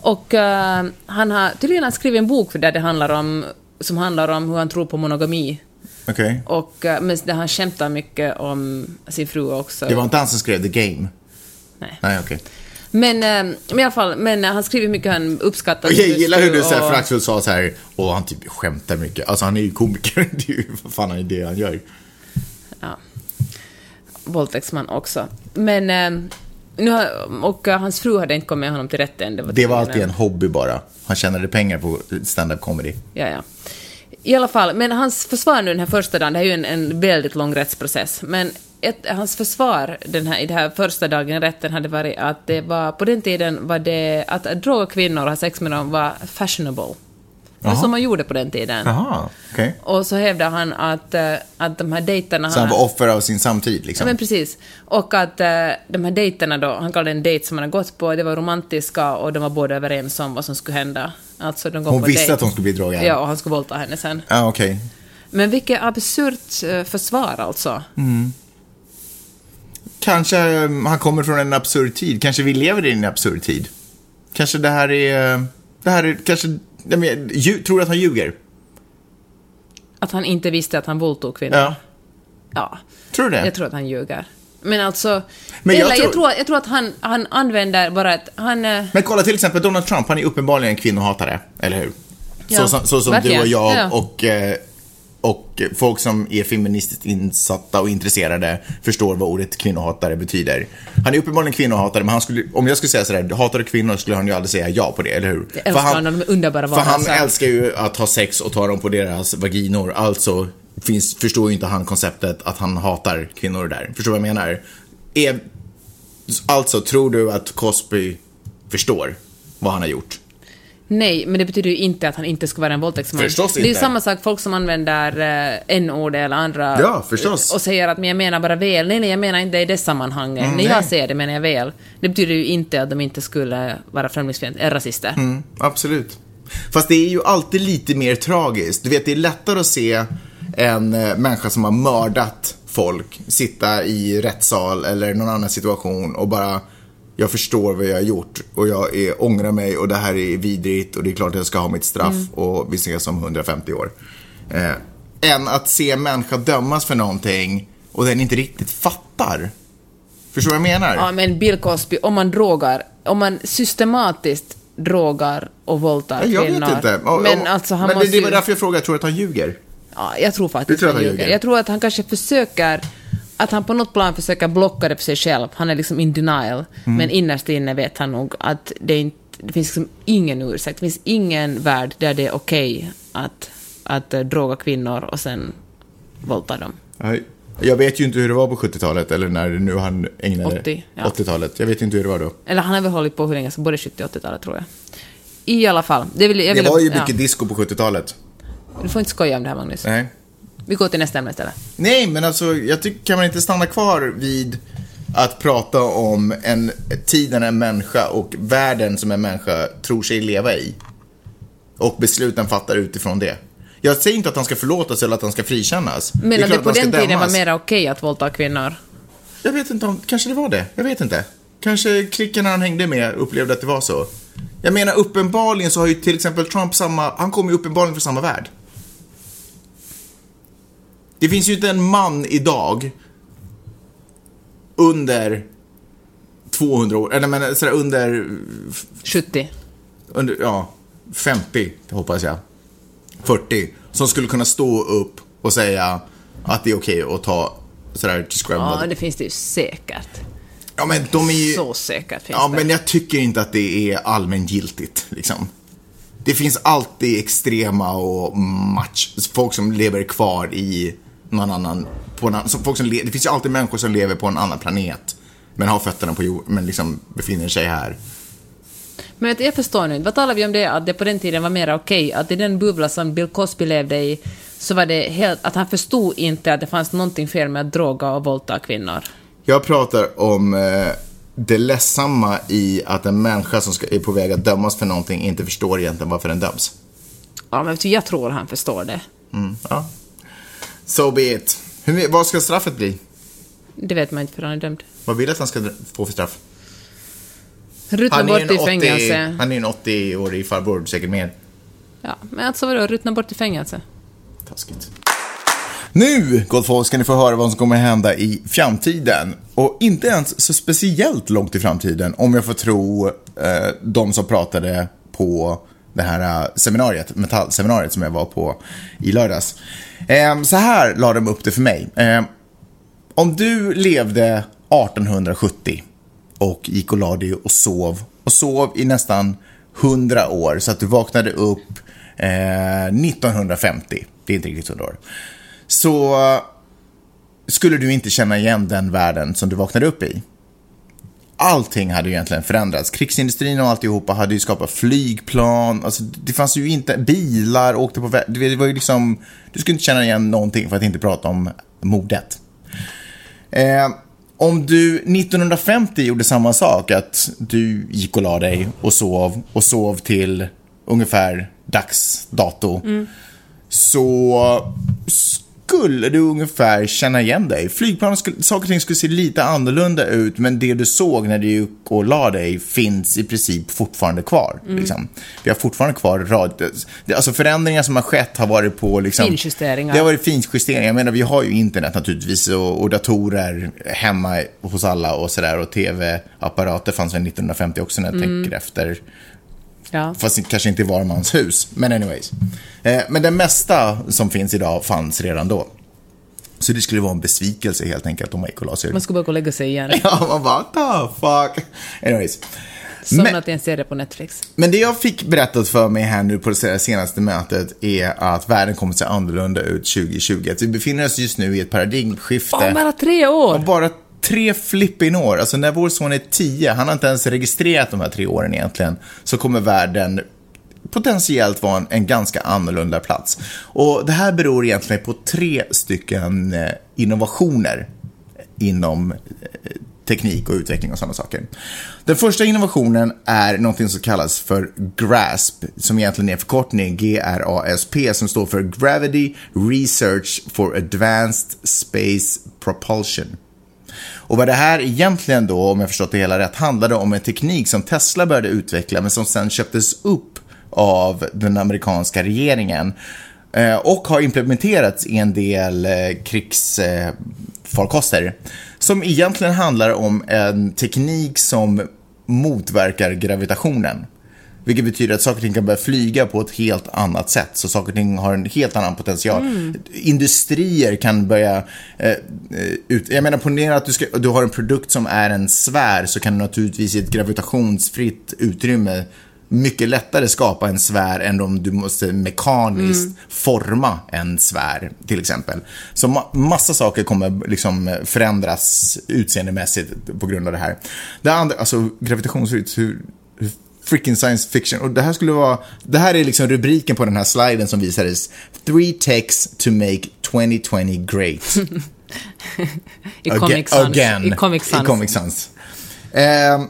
och eh, han har tydligen skrivit en bok där det handlar om, som handlar om hur han tror på monogami. Okej. Och, uh, men där han skämtar mycket om sin fru också. Det var inte han som skrev The Game? Nej. Nej, okej. Men, eh, men i alla fall, men eh, han skriver mycket han uppskattar Och jag gillar hur du så här föraktfullt sa så här, och han typ skämtar mycket. Alltså han är ju komiker, det är ju vad fan är det han gör. Ja. Våldtäktsman också. Men, eh, nu har, och hans fru hade inte kommit med honom till rätten. Det var, Det var alltid en hobby bara. Han tjänade pengar på stand-up comedy. Ja, ja. I alla fall, men hans försvar nu den här första dagen, det här är ju en, en väldigt lång rättsprocess, men ett, hans försvar den här, i den här första dagen i rätten hade varit att det var, på den tiden var det, att droga kvinnor och ha sex med dem var fashionable. Det var som man gjorde på den tiden. Jaha, okej. Och så hävdade han att, eh, att de här dejterna... Så han var offer av sin samtid Ja, liksom? men precis. Och att eh, de här dejterna då, han kallade en dejt som han har gått på, det var romantiska och de var båda överens om vad som skulle hända. Alltså de går Hon på visste dejt. att hon skulle bli drogad? Ja, och han skulle våldta henne sen. Ja, okej. Men vilket absurt eh, försvar alltså. Kanske eh, han kommer från en absurd tid. Kanske vi lever i en absurd tid. Kanske det här är... eh, Det här är kanske... Jag men, lju- tror du att han ljuger? Att han inte visste att han våldtog kvinnor. Ja. Ja. Tror du det? Jag tror att han ljuger. Men alltså... Men jag eller jag, tror- tror, jag tror att han, han använder bara ett... Han... eh, Men kolla till exempel Donald Trump, han är uppenbarligen en kvinnohatare, eller hur? Ja, så, som- så som du verkligen. och jag Ja. och, eh, och folk som är feministiskt insatta och intresserade förstår vad ordet kvinnohatare betyder. Han är uppenbarligen kvinnohatare, men han skulle, om jag skulle säga sådär, hatar du kvinnor skulle han ju aldrig säga ja på det, eller hur? Jag älskar honom, de underbara För han älskar ju att ha sex och ta dem på deras vaginor, alltså finns, förstår ju inte han konceptet att han hatar kvinnor där. Förstår du vad jag menar? Är, alltså, tror du att Cosby förstår vad han har gjort? Nej, men det betyder ju inte att han inte ska vara en våldtäktsman. Förstås Det är ju inte. samma sak, folk som använder eh, n-ord eller andra... Ja, förstås. Och säger att men jag menar bara väl. Nej, nej, jag menar inte i det sammanhanget. Mm, När nej. jag säger det menar jag väl. Det betyder ju inte att de inte skulle vara främlingsfientliga, eller rasister. Mm, absolut. Fast det är ju alltid lite mer tragiskt. Du vet, det är lättare att se en eh, människa som har mördat folk sitta i rättssal eller någon annan situation och bara jag förstår vad jag har gjort och jag är, ångrar mig och det här är vidrigt och det är klart att jag ska ha mitt straff och vi ses om 150 år. Eh, än att se en människa dömas för någonting och den inte riktigt fattar. Förstår du vad jag menar? Ja, men Bill Cosby, om man drogar, om man systematiskt drogar och våldtar jag kvinnor. vet inte. Och- Men och- alltså han men det, måste det ju... var därför jag frågade, tror du att han ljuger? Ja, jag tror faktiskt tror att han ljuger? Jag tror att han kanske försöker, att han på något plan försöker blocka det för sig själv. Han är liksom in denial. Mm. Men innerst inne vet han nog att det inte, det finns liksom ingen ursäkt. Det finns ingen värld där det är okej att, att eh, droga kvinnor och sen våldta dem. Nej. Jag vet ju inte hur det var på 70-talet, eller när nu han ägnade... 80, ja. 80-talet. Jag vet inte hur det var då. Eller han har väl hållit på hur länge som, både 70 och 80-talet tror jag. I alla fall. Det, vill, jag Det vill, var ju ja. mycket disco på 70-talet. Du får inte skoja om det här Magnus. Nej. Vi går till nästa ämne istället. Nej, men alltså, jag tycker, kan man inte stanna kvar vid att prata om en tiden en människa och världen som en människa tror sig leva i? Och besluten fattar utifrån det. Jag säger inte att han ska förlåtas eller att han ska frikännas. Men är att det klart på den tiden var mer okej att våldta kvinnor. Jag vet inte om, kanske det var det. Jag vet inte. Kanske klicken han hängde med upplevde att det var så. Jag menar uppenbarligen så har ju till exempel Trump samma, han kommer ju uppenbarligen från samma värld. Det finns ju inte en man idag under 200 år, eller men sådär under, 70. under, ja, 50 hoppas jag. 40. Som skulle kunna stå upp och säga att det är okej att ta sådär till Ja, det finns det ju säkert. Ja, men de är ju... Så säkert finns Ja, det. men jag tycker inte att det är allmängiltigt, liksom. Det finns alltid extrema och match, folk som lever kvar i någon annan, på en annan, folk som det finns ju alltid människor som lever på en annan planet, men har fötterna på jorden, men liksom befinner sig här. Men jag förstår nu, vad talar vi om det, att det på den tiden var mer okej, att i den bubbla som Bill Cosby levde i, så var det helt, att han förstod inte att det fanns någonting fel med att droga och våldta kvinnor. Jag pratar om eh, det ledsamma i att en människa som ska, är på väg att dömas för någonting inte förstår egentligen varför den döms. Ja, men jag tror han förstår det. Mm, ja. So be it. Hur, vad ska straffet bli? Det vet man inte för han är dömd. Vad vill du att han ska få för straff? Ruttna bort i 80 fängelse. Han är en 80-årig farbror, säkert mer. Ja, men alltså vadå, ruttna bort i fängelse? Taskigt. Nu, gott folk, ska ni få höra vad som kommer hända i framtiden. Och inte ens så speciellt långt i framtiden, om jag får tro eh, de som pratade på det här eh, seminariet, metallseminariet som jag var på i lördags. Ehm, så här la de upp det för mig. Ehm, om du levde 1870 och gick och la dig och sov och sov i nästan 100 år så att du vaknade upp eh, 1950, det är inte riktigt 100 år, så skulle du inte känna igen den världen som du vaknade upp i. Allting hade ju egentligen förändrats. Krigsindustrin och alltihopa hade ju skapat flygplan, alltså det fanns ju inte bilar, åkte på det var ju liksom, du skulle inte känna igen någonting för att inte prata om mordet. Eh, om du 1950 gjorde samma sak, att du gick och la dig och sov och sov till ungefär dags dato, så skulle du ungefär känna igen dig. Flygplanen, skulle, saker och ting skulle se lite annorlunda ut, men det du såg när du gick och la dig finns i princip fortfarande kvar. Liksom. Vi har fortfarande kvar det- Alltså förändringar som har skett har varit på... Liksom, Finjusteringar. Det har varit finjusteringar. Jag menar, vi har ju internet naturligtvis och, och datorer hemma hos alla och sådär. Och tv-apparater fanns väl 1950 också när jag tänker efter. Ja. Fast kanske inte i var mans hus. Men anyways. Eh, men det mesta som finns idag fanns redan då. Så det skulle vara en besvikelse helt enkelt om man gick och la sig. Man skulle bara gå och lägga sig igen. Ja, man bara, the fuck. Anyways. Somnat i en serie på Netflix. Men det jag fick berättat för mig här nu på det senaste mötet är att världen kommer att se annorlunda ut 2020. Att vi befinner oss just nu i ett paradigmskifte. Om bara tre år! Bara tre flippin år. Alltså när vår son är tio, han har inte ens registrerat de här tre åren egentligen, så kommer världen potentiellt vara en, en ganska annorlunda plats. Och det här beror egentligen på tre stycken eh, innovationer inom eh, teknik och utveckling och sådana saker. Den första innovationen är någonting som kallas för GRASP, som egentligen är en förkortning G-R-A-S-P, som står för Gravity Research for Advanced Space Propulsion. Och vad det här egentligen då, om jag förstått det hela rätt, handlade om en teknik som Tesla började utveckla, men som sen köptes upp av den amerikanska regeringen eh, och har implementerats i en del eh, krigsfarkoster. Som egentligen handlar om en teknik som motverkar gravitationen. Vilket betyder att saker och ting kan börja flyga på ett helt annat sätt. Så saker och ting har en helt annan potential. Industrier kan börja... Eh, eh, ut, jag menar, ponera att du, ska, du har en produkt som är en sfär så kan du naturligtvis i ett gravitationsfritt utrymme mycket lättare skapa en sfär än om du måste mekaniskt forma en sfär, till exempel. Så ma- massa saker kommer liksom förändras utseendemässigt på grund av det här. Det andra, alltså gravitationsfritt, hur freaking science fiction. Och det här skulle vara, det här är liksom rubriken på den här sliden som visades. Three texts to make 2020 great. I Aga- Comic Sans. Again. I Comic Sans. I Comic Sans. Ehm,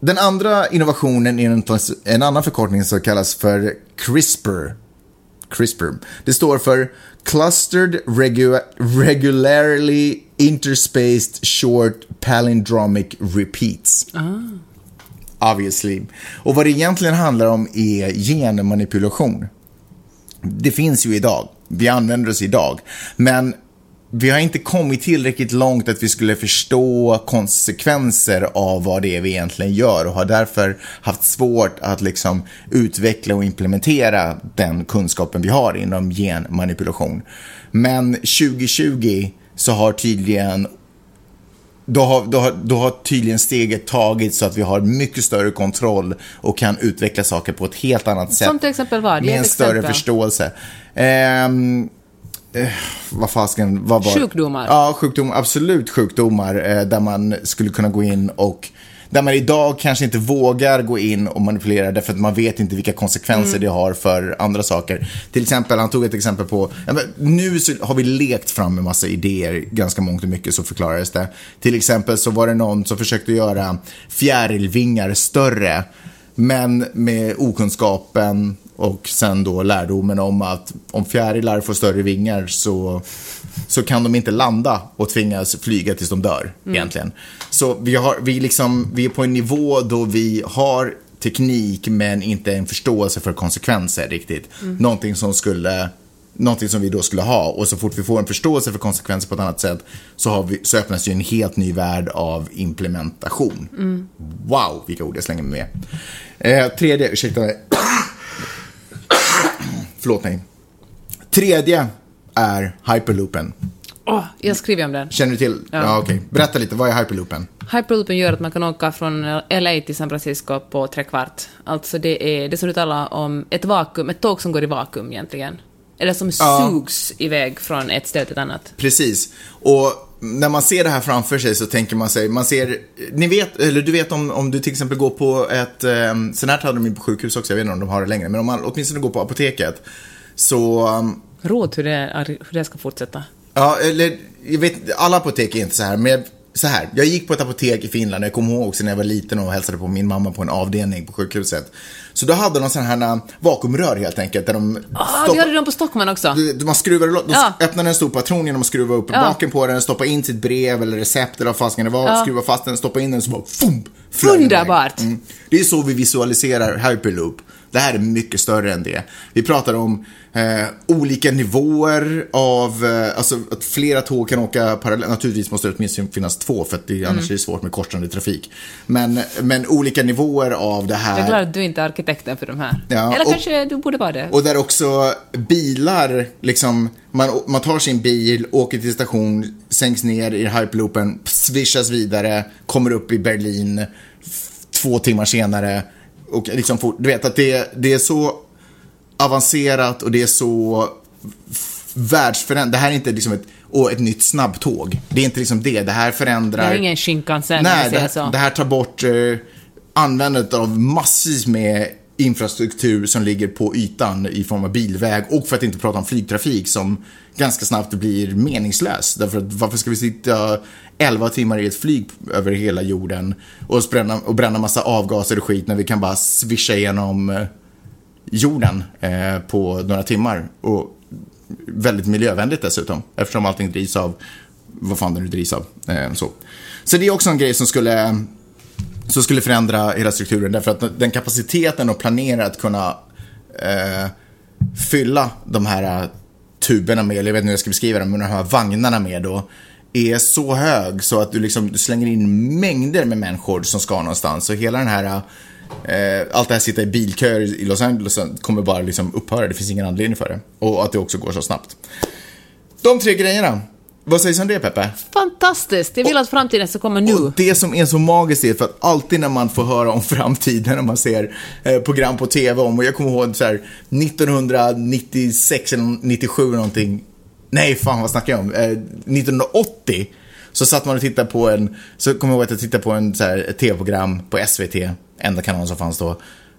den andra innovationen är en, annan förkortning som kallas för CRISPR. CRISPR. Det står för Clustered Regu- Regularly Interspaced Short Palindromic Repeats. Obviously. Och vad det egentligen handlar om är genmanipulation. Det finns ju idag. Vi använder oss idag. Men vi har inte kommit tillräckligt långt att vi skulle förstå konsekvenser av vad det är vi egentligen gör och har därför haft svårt att liksom utveckla och implementera den kunskapen vi har inom genmanipulation. Men 2020 så har tydligen då har, då, har, då har tydligen steget tagits så att vi har mycket större kontroll och kan utveckla saker på ett helt annat sätt. Som till exempel vad? Med en större exempel. förståelse. Ehm, eh, vad fasken, vad var Sjukdomar. Ja, sjukdomar, absolut sjukdomar eh, där man skulle kunna gå in och där man idag kanske inte vågar gå in och manipulera därför att man vet inte vilka konsekvenser Mm. det har för andra saker. Till exempel, han tog ett exempel på, nu så har vi lekt fram en massa idéer, ganska mångt och mycket så förklarades det. Till exempel så var det någon som försökte göra fjärilvingar större Men med okunskapen och sen då lärdomen om att om fjärilar får större vingar så, så kan de inte landa och tvingas flyga tills de dör egentligen. Så vi, har, vi, liksom, vi är på en nivå då vi har teknik men inte en förståelse för konsekvenser riktigt. Någonting som skulle Någonting som vi då skulle ha och så fort vi får en förståelse för konsekvenser på ett annat sätt så, vi, så öppnas ju en helt ny värld av implementation. Wow, vilka ord jag slänger mig med. Eh, tredje, ursäkta mig. Förlåt mig. Tredje är hyperloopen. Åh, jag skriver om den. Känner du till? Ja, okej. Berätta lite, vad är hyperloopen? Hyperloopen gör att man kan åka från LA till San Francisco på tre kvart. Alltså det är det som du talar om, ett vakuum, ett tåg som går i vakuum egentligen. Eller som Ja. sugs iväg från ett ställe till ett annat. Precis. Och när man ser det här framför sig så tänker man sig, man ser, ni vet, eller du vet om, om du till exempel går på ett, eh, sån här hade de ju på sjukhus också, jag vet inte om de har det längre, men om man åtminstone går på apoteket så, um, Råd hur det, hur det ska fortsätta. ja, eller, jag vet, alla apotek är inte så här, men så här, jag gick på ett apotek i Finland, jag kommer ihåg också när jag var liten och hälsade på min mamma på en avdelning på sjukhuset. Så då hade de sådana här vakuumrör helt enkelt, där de Ah, vi hade dem på Stockman också. Du- Man skruvar, de Ja. öppnar en stor patron genom att skruva upp Ja. baken på den, stoppa in sitt brev eller recept eller vad fasiken det var, skruva fast den, stoppa in den så bara FUM. Underbart. Mm. Det är så vi visualiserar hyperloop. Det här är mycket större än det. Vi pratar om eh, olika nivåer av, eh, alltså att flera tåg kan åka parallellt. Naturligtvis måste det åtminstone finnas två för att det, Mm. annars är det svårt med korsande trafik. Men, men olika nivåer av det här. Jag är glad att du inte är arkitekten för de här. Ja, Eller och- kanske du borde vara det. Och där också bilar, liksom, man, man tar sin bil, åker till station, sänks ner i hyperloopen, swishas vidare, kommer upp i Berlin två timmar senare. Och liksom du vet att det, det är så avancerat och det är så världsförändrande. Det här är inte liksom ett, och ett nytt snabbtåg. Det är inte liksom det. Det här förändrar... Det är ingen Shinkansen, Nej, det, så. det här tar bort eh, användandet av massvis med infrastruktur som ligger på ytan i form av bilväg och för att inte prata om flygtrafik som ganska snabbt blir meningslös. Därför att varför ska vi sitta 11 timmar i ett flyg över hela jorden och bränna, och bränna massa avgaser och skit när vi kan bara swisha igenom eh, jorden eh, på några timmar. Och väldigt miljövänligt dessutom, eftersom allting drivs av vad fan det nu drivs av. Eh, så. så det är också en grej som skulle, som skulle förändra hela strukturen, därför att den kapaciteten att planera att kunna eh, fylla de här tuberna med, eller jag vet inte hur jag ska beskriva det, men de här vagnarna med då, är så hög så att du, liksom, du slänger in mängder med människor som ska någonstans. Så hela den här, eh, allt det här sitta i bilköer i Los Angeles kommer bara liksom upphöra. Det finns ingen anledning för det. Och att det också går så snabbt. De tre grejerna. Vad sägs om det, Peppe? Fantastiskt! Jag vill att framtiden ska komma nu. Och det som är så magiskt är för att alltid när man får höra om framtiden, när man ser eh, program på TV om, och jag kommer ihåg så här 1996 eller 97 eller någonting, nej fan vad snackar jag om, eh, 1980 så satt man och tittade på en, så kommer jag ihåg att jag tittade på en så här, ett TV-program på SVT, enda kanalen som fanns då,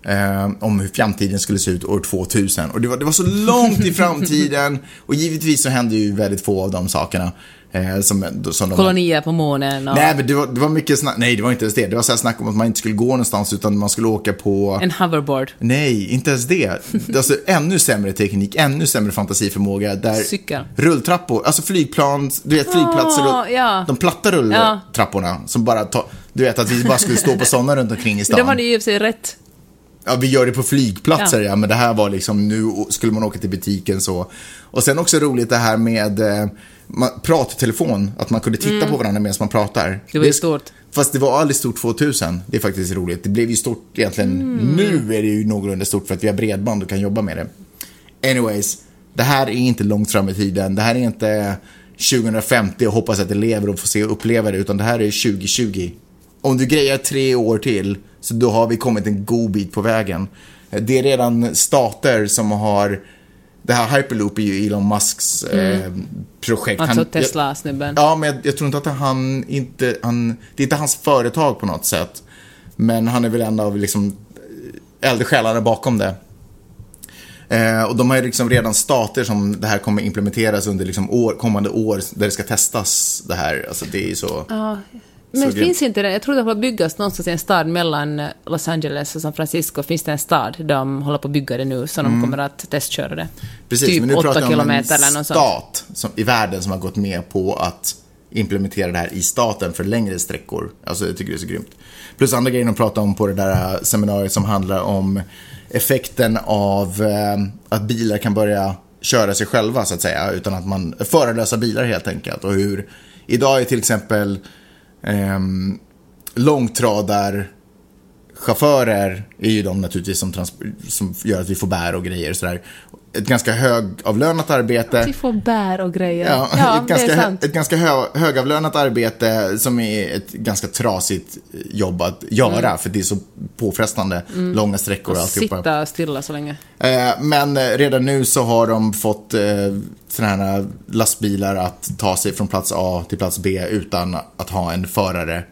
eh, om hur framtiden skulle se ut år 2000. Och det var, det var så långt i framtiden och givetvis så hände ju väldigt få av de sakerna. Eh, som, som Kolonier på månen och Nej, men det var, det var mycket snack, nej det var inte ens det. Det var så här snack om att man inte skulle gå någonstans utan man skulle åka på... en hoverboard. Nej, inte ens det. Alltså ännu sämre teknik, ännu sämre fantasiförmåga. Där Cykel. Rulltrappor, alltså flygplan, du vet flygplatser, Ah, och, ja. de platta rulltrapporna som bara tar, du vet att vi bara skulle stå på sådana runt omkring i stan. De hade ju i och för sig rätt. Ja, vi gör det på flygplatser, ja. Ja. men det här var liksom, nu skulle man åka till butiken så. Och sen också roligt det här med eh, prattelefon, att man kunde titta på varandra medan man pratar. Mm. Det var ju stort. Fast det var aldrig stort 2000. Det är faktiskt roligt. Det blev ju stort egentligen. Mm. Nu är det ju någorlunda stort för att vi har bredband och kan jobba med det. Anyways, det här är inte långt fram i tiden. Det här är inte 2050 och hoppas att det lever och får se och uppleva det, utan det här är 2020. Om du grejar tre år till, så då har vi kommit en god bit på vägen. Det är redan stater som har det här Hyperloop är ju Elon Musks eh, projekt. Alltså Tesla-snubben. Ja, men jag, jag tror inte att han inte, han, det är inte hans företag på något sätt. Men han är väl en av liksom eldsjälarna bakom det. Eh, och de har ju liksom redan stater som det här kommer implementeras under liksom år, kommande år där det ska testas det här. Alltså det är ju så. Ja, Men finns inte det, jag tror det håller på att byggas någonstans i en stad mellan eh, Los Angeles och San Francisco, finns det en stad de håller på att bygga det nu, så de kommer att testköra det. Mm. Precis, typ men nu pratar jag om en stat som, i världen som har gått med på att implementera det här i staten för längre sträckor. Alltså jag tycker det är så grymt. Plus andra grejer de pratar om på det där seminariet som handlar om effekten av eh, att bilar kan börja köra sig själva så att säga. Utan att man, förarlösa bilar helt enkelt. Och hur, idag är till exempel eh, långtradar chaufförer är ju de naturligtvis som, som gör att vi får bär och grejer och sådär. Ett ganska högavlönat arbete. Vi får bär och grejer. Ja, Ja, ett, det ganska, är sant. ett ganska hö, högavlönat arbete som är ett ganska trasigt jobb att göra för det är så påfrestande, långa sträckor och alltihopa. Mm. Sitta stilla så länge. Eh, Men eh, redan nu så har de fått eh, sådana här lastbilar att ta sig från plats A till plats B utan att ha en förare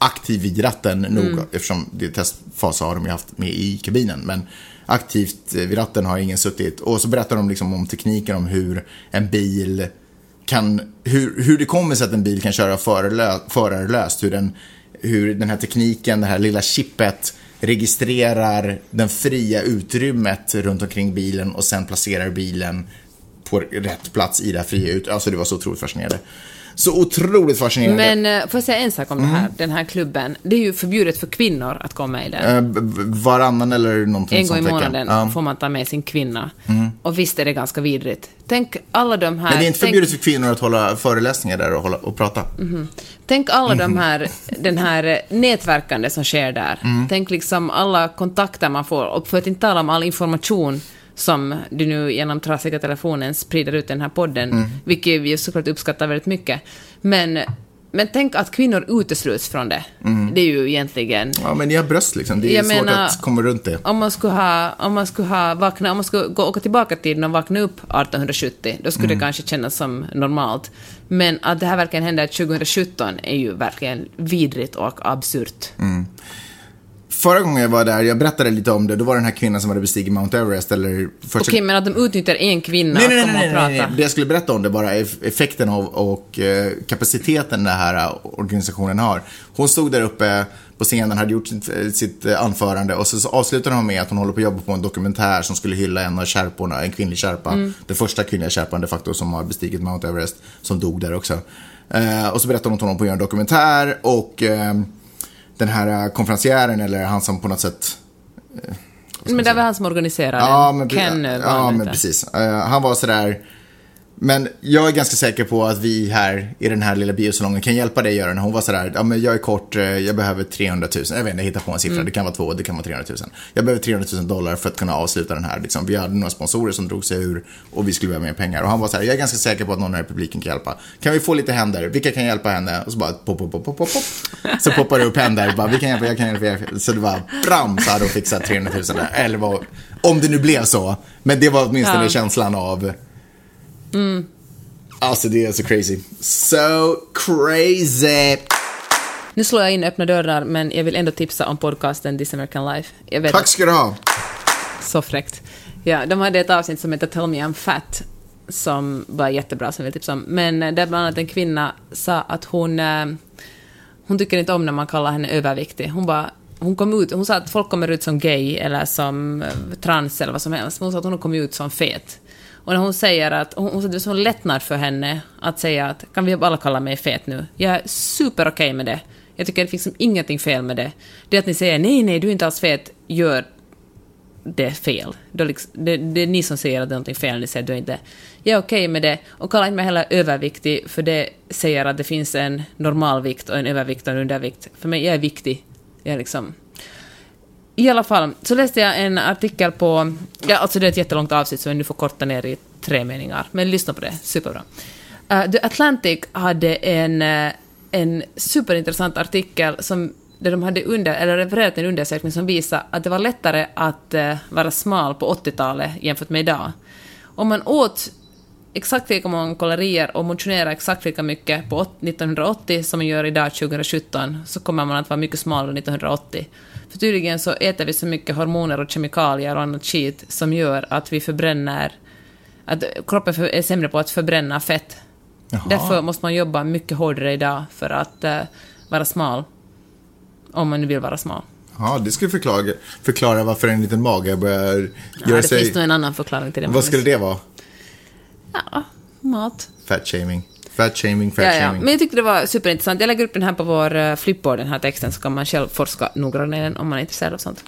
aktiv vid ratten nog, eftersom det är testfas har de ju haft med i kabinen. Men aktivt eh, vid ratten har ingen suttit. Och så berättar de liksom om tekniken om hur en bil kan, hur, hur det kommer sig att en bil kan köra förarlö, förarlöst. Hur den, hur den här tekniken, det här lilla chippet registrerar den fria utrymmet runt omkring bilen och sen placerar bilen på rätt plats i det här fria utrymmet. Alltså det var så otroligt fascinerande. Så otroligt fascinerande. Men eh, får jag säga en sak om det här, Mm. den här klubben? Det är ju förbjudet för kvinnor att komma med i den. Eh, varannan eller någonting En gång i sånt månaden Ja. Mm. får man ta med sin kvinna. Och visst är det ganska vidrigt. Tänk alla de här... Men det är inte tänk, förbjudet för kvinnor att hålla föreläsningar där och, hålla, och prata. tänk alla Mhm. de här, den här nätverkande som sker där. Mm. Tänk liksom alla kontakter man får, och för att inte tala om all information som du nu genom trasiga telefonen sprider ut den här podden, Mm. vilket vi såklart uppskattar väldigt mycket. Men, men tänk att kvinnor utesluts från det. Det är ju egentligen... Ja, men ni har bröst liksom. Det är Jag svårt menar- att komma runt det. Om man skulle ha, om man skulle ha vaknat, om man skulle gå, åka tillbaka till tiden och vakna upp 1870, då skulle Mm. det kanske kännas som normalt. Men att det här verkligen händer 2017 är ju verkligen vidrigt och absurt. Mm. Förra gången jag var där, jag berättade lite om det, då var det den här kvinnan som hade bestigit Mount Everest eller första... Okej, men att de utnyttjar en kvinna Nej, nej, att nej, komma nej, och nej, prata. nej. Det jag skulle berätta om det bara effekten av och eh, kapaciteten den här eh, organisationen har. Hon stod där uppe på scenen, hade gjort sitt, eh, sitt eh, anförande och så, så avslutade hon med att hon håller på att jobba på en dokumentär som skulle hylla en av kärporna, en kvinnlig kärpa. Mm. Den första kvinnliga kärpan de facto som har bestigit Mount Everest, som dog där också. Eh, och så berättade hon att hon håller på att göra en dokumentär och eh, den här eh, konferencieren, eller han som på något sätt Men det var han som organiserade Ja, men, Ken eh, ja, men precis. Eh, han var sådär... Men jag är ganska säker på att vi här i den här lilla biosalongen kan hjälpa dig Göran. Hon var sådär, ja men jag är kort, eh, jag behöver 300 000. Jag vet inte, jag hittar på en siffra. Mm. Det kan vara två, det kan vara 300 000. Jag behöver 300 000 dollar för att kunna avsluta den här. Liksom. Vi hade några sponsorer som drog sig ur och vi skulle behöva mer pengar. Och han var såhär, jag är ganska säker på att någon här i publiken kan hjälpa. Kan vi få lite händer? Vilka kan hjälpa henne? Och så bara pop, pop, pop, pop, pop. Så poppar det upp händer. Bara, vi kan hjälpa, jag kan hjälpa, jag. Så det var bram så hade hon fixat 300 000 där. Eller vad, om det nu blev så. Men det var åtminstone Ja. känslan av Alltså det är så crazy. So crazy! Nu slår jag in öppna dörrar, men jag vill ändå tipsa om podcasten This American Life. Tack ska du ha. Så fräckt. Ja, de hade ett avsnitt som heter Tell me I'm fat, som var jättebra, som jag vill tipsa om. Men eh, där bland annat en kvinna sa att hon, eh, hon tycker inte om när man kallar henne överviktig. Hon bara, hon kom ut, hon sa att folk kommer ut som gay eller som eh, trans eller vad som helst. Men hon sa att hon kom ut som fet. Och när hon säger att, hon, hon det är sån lättnad för henne att säga att kan vi alla kalla mig fet nu? Jag är super okej med det. Jag tycker det finns liksom ingenting fel med det. Det att ni säger nej, nej, du är inte alls fet, gör det fel. fel. är, liksom, det, det är ni som säger att det är någonting fel, ni säger att du är inte... Jag är okej med det. Och kalla inte mig heller överviktig, för det säger att det finns en normalvikt och en övervikt och en undervikt. För mig, jag är viktig. Jag är liksom... I alla fall, så läste jag en artikel på... Ja, alltså det är ett jättelångt avsnitt, så jag nu får korta ner i tre meningar. Men lyssna på det, superbra. Uh, The Atlantic hade en, uh, en superintressant artikel som där de hade under, eller refererat till en undersökning som visar att det var lättare att uh, vara smal på 80-talet jämfört med idag. Om man åt exakt lika många kalorier och motionerade exakt lika mycket på 1980 som man gör idag 2017 så kommer man att vara mycket smalare 1980. För tydligen så äter vi så mycket hormoner och kemikalier och annat skit som gör att vi förbränner, att kroppen är sämre på att förbränna fett. Jaha. Därför måste man jobba mycket hårdare idag för att, eh, vara smal. Om man nu vill vara smal. Ja, det skulle förklara, förklara varför en liten mage börjar Ja, göra det sig... finns nog en annan förklaring till det. Vad skulle det vara? Ja, mat. Fat shaming. Fat shaming, fat Ja, ja. shaming. Men jag tyckte det var superintressant. Jag lägger upp den här på vår uh, flipboard, den här texten, så kan man själv forska noggrannare om man är intresserad av sånt.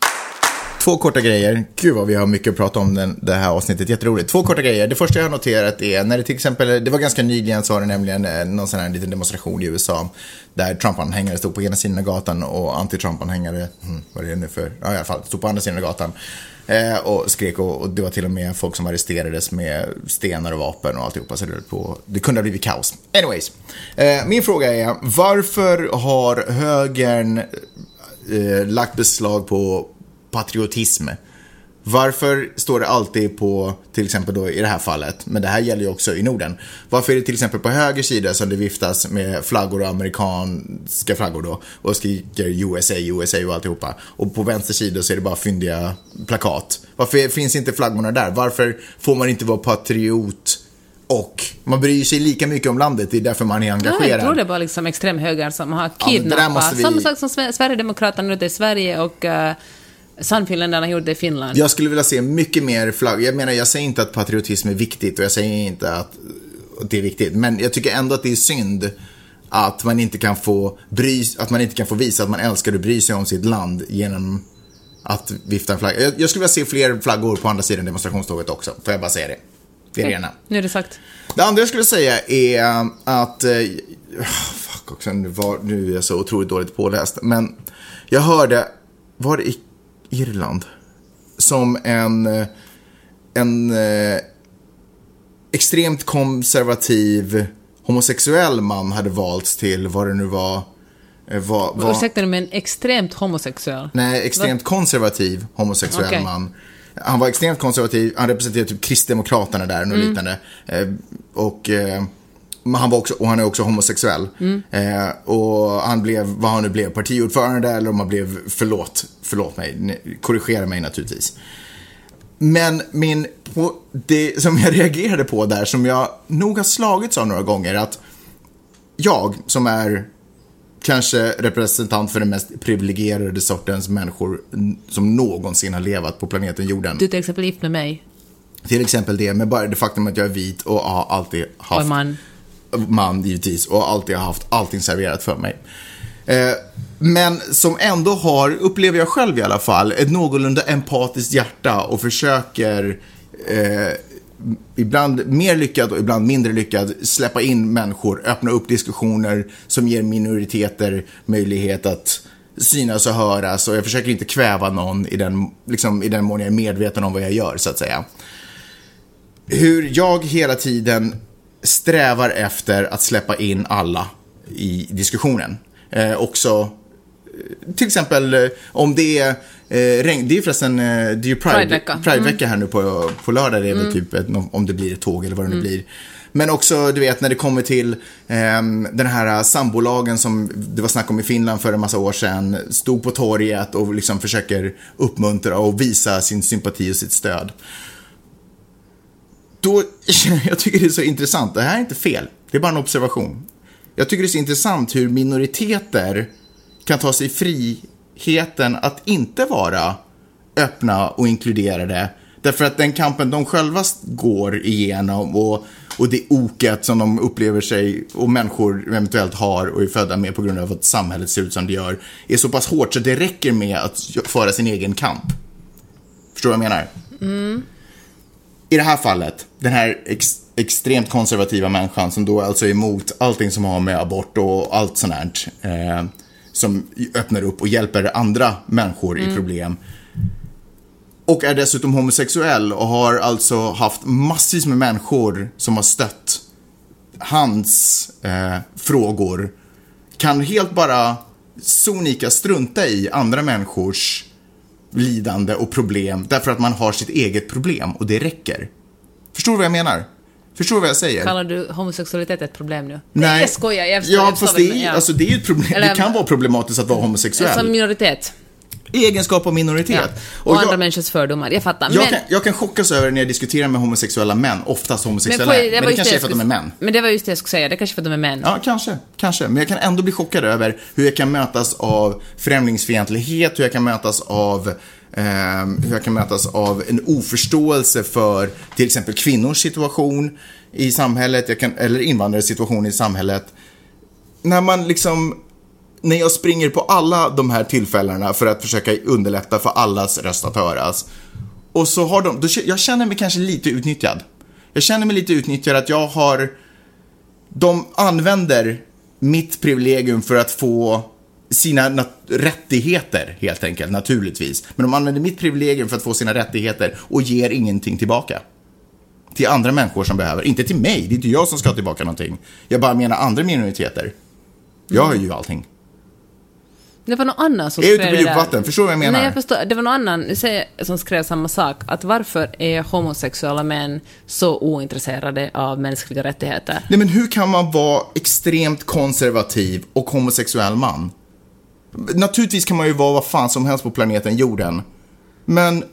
Två korta grejer. Gud vad vi har mycket att prata om den, det här avsnittet. Jätteroligt. Två korta grejer. Det första jag har noterat är när det till exempel, det var ganska nyligen så var det nämligen eh, någon sån här liten demonstration i USA där Trump-anhängare stod på ena sidan av gatan och anti-Trump-anhängare, hmm, vad är det nu för, ja i alla fall, stod på andra sidan av gatan. Eh, och skrek och, och det var till och med folk som arresterades med stenar och vapen och alltihopa. Så det, på, det kunde ha blivit kaos. Anyways, eh, min fråga är varför har högern eh, lagt beslag på patriotism. Varför står det alltid på, till exempel då i det här fallet, men det här gäller ju också i Norden. Varför är det till exempel på höger sida som det viftas med flaggor och amerikanska flaggor då och skriker USA, USA och alltihopa. Och på vänster sida så är det bara fyndiga plakat. Varför finns inte flaggorna där? Varför får man inte vara patriot och man bryr sig lika mycket om landet, det är därför man är Ja, engagerad. jag tror det var liksom extremhögern som har Ja, kidnappat. måste vi- Samma sak som Sve- Sverigedemokraterna gjorde i Sverige och uh, Sannfinländarna gjorde i Finland. Jag skulle vilja se mycket mer flagg. Jag menar, jag säger inte att patriotism är viktigt och jag säger inte att det är viktigt. Men jag tycker ändå att det är synd att man inte kan få bry, att man inte kan få visa att man älskar och bryr sig om sitt land genom att vifta en flagga. Jag, jag skulle vilja se fler flaggor på andra sidan demonstrationståget också. Får jag bara säga det. Det är det ena. Nu är det sagt. Det andra jag skulle säga är att... Eh, fuck också, nu, var, nu är jag så otroligt dåligt påläst. Men jag hörde, var det i Irland? Som en, eh, en eh, extremt konservativ homosexuell man hade valts till vad det nu var. eh, Var, var, Ursäkta men extremt homosexuell. Nej, extremt konservativ homosexuell Okej. man. Han var extremt konservativ, han representerade typ Kristdemokraterna där, något liknande. Eh, och, eh, han var också, och han är också homosexuell. Eh, och han blev, vad han nu blev, partiordförande eller om han blev, förlåt, förlåt mig, korrigera mig naturligtvis. Men min, på, det som jag reagerade på där, som jag nog har slagits av några gånger, att jag som är kanske representant för den mest privilegierade sortens människor som någonsin har levat på planeten jorden. Du är till exempel gift med mig. Till exempel det, med bara det faktum att jag är vit och har alltid haft... Och man. Man, givetvis. Och alltid har haft allting serverat för mig. Eh, men som ändå har, upplever jag själv i alla fall, ett någorlunda empatiskt hjärta och försöker eh, ibland mer lyckad och ibland mindre lyckad släppa in människor, öppna upp diskussioner som ger minoriteter möjlighet att synas och höras och jag försöker inte kväva någon i den, liksom, i den mån jag är medveten om vad jag gör, så att säga. Hur jag hela tiden strävar efter att släppa in alla i diskussionen. Eh, också eh, till exempel eh, om det är eh, regn, det är ju förresten, eh, det är ju Pride, Pridevecka. Pridevecka här nu på, på lördag, det är väl typ ett, om det blir ett tåg eller vad det nu blir. Men också, du vet, när det kommer till ehm, den här sambolagen som det var snack om i Finland för en massa år sedan, stod på torget och liksom försöker uppmuntra och visa sin sympati och sitt stöd. Då, jag tycker det är så intressant, det här är inte fel, det är bara en observation. Jag tycker det är så intressant hur minoriteter kan ta sig friheten att inte vara öppna och inkluderade. Därför att den kampen de själva går igenom och, och det oket som de upplever sig och människor eventuellt har och är födda med på grund av att samhället ser ut som det gör, är så pass hårt så det räcker med att föra sin egen kamp. Förstår du vad jag menar? Mm. I det här fallet, den här ex, extremt konservativa människan som då alltså är emot allting som har med abort och allt sånt här. Eh, som öppnar upp och hjälper andra människor i problem. Och är dessutom homosexuell och har alltså haft massvis med människor som har stött hans eh, frågor. Kan helt bara sonika strunta i andra människors lidande och problem därför att man har sitt eget problem och det räcker. Förstår du vad jag menar? Förstår du vad jag säger? Kallar du homosexualitet ett problem nu? Nej. Jag skojar, jag förstår. Ja, fast det är, menar. alltså, det är ett problem. Eller- det kan vara problematiskt att vara homosexuell. Som minoritet. Egenskap av minoritet. Ja. Och, andra jag, människors fördomar, jag fattar. jag, men, kan, jag kan chockas över när jag diskuterar med homosexuella män, oftast homosexuella, men, jag- var det kanske är för att de är män. Men det var just det jag skulle säga, det är kanske för att de är män. Ja, kanske, kanske. Men jag kan ändå bli chockad över hur jag kan mötas av främlingsfientlighet, hur jag kan mötas av ehm, hur jag kan mötas av en oförståelse för till exempel kvinnors situation i samhället, kan, eller invandrares situation i samhället. När man liksom, när jag springer på alla de här tillfällena för att försöka underlätta för allas röst att höras. Och så har de, då, jag känner mig kanske lite utnyttjad. Jag känner mig lite utnyttjad att jag har de använder mitt privilegium för att få sina nat- rättigheter, helt enkelt, naturligtvis. Men de använder mitt privilegium för att få sina rättigheter och ger ingenting tillbaka. Till andra människor som behöver. Inte till mig, det är inte jag som ska ha tillbaka någonting. Jag bara menar andra minoriteter. Jag har ju allting. Det var någon annan som Jag är ute skrev på det där. djupvatten, förstår du vad jag menar? Nej, jag förstår. Det var någon annan som skrev samma sak. Att varför är homosexuella män så ointresserade av mänskliga rättigheter? Nej men hur kan man vara extremt konservativ och homosexuell man? Naturligtvis kan man ju vara vad fan som helst på planeten jorden. Men,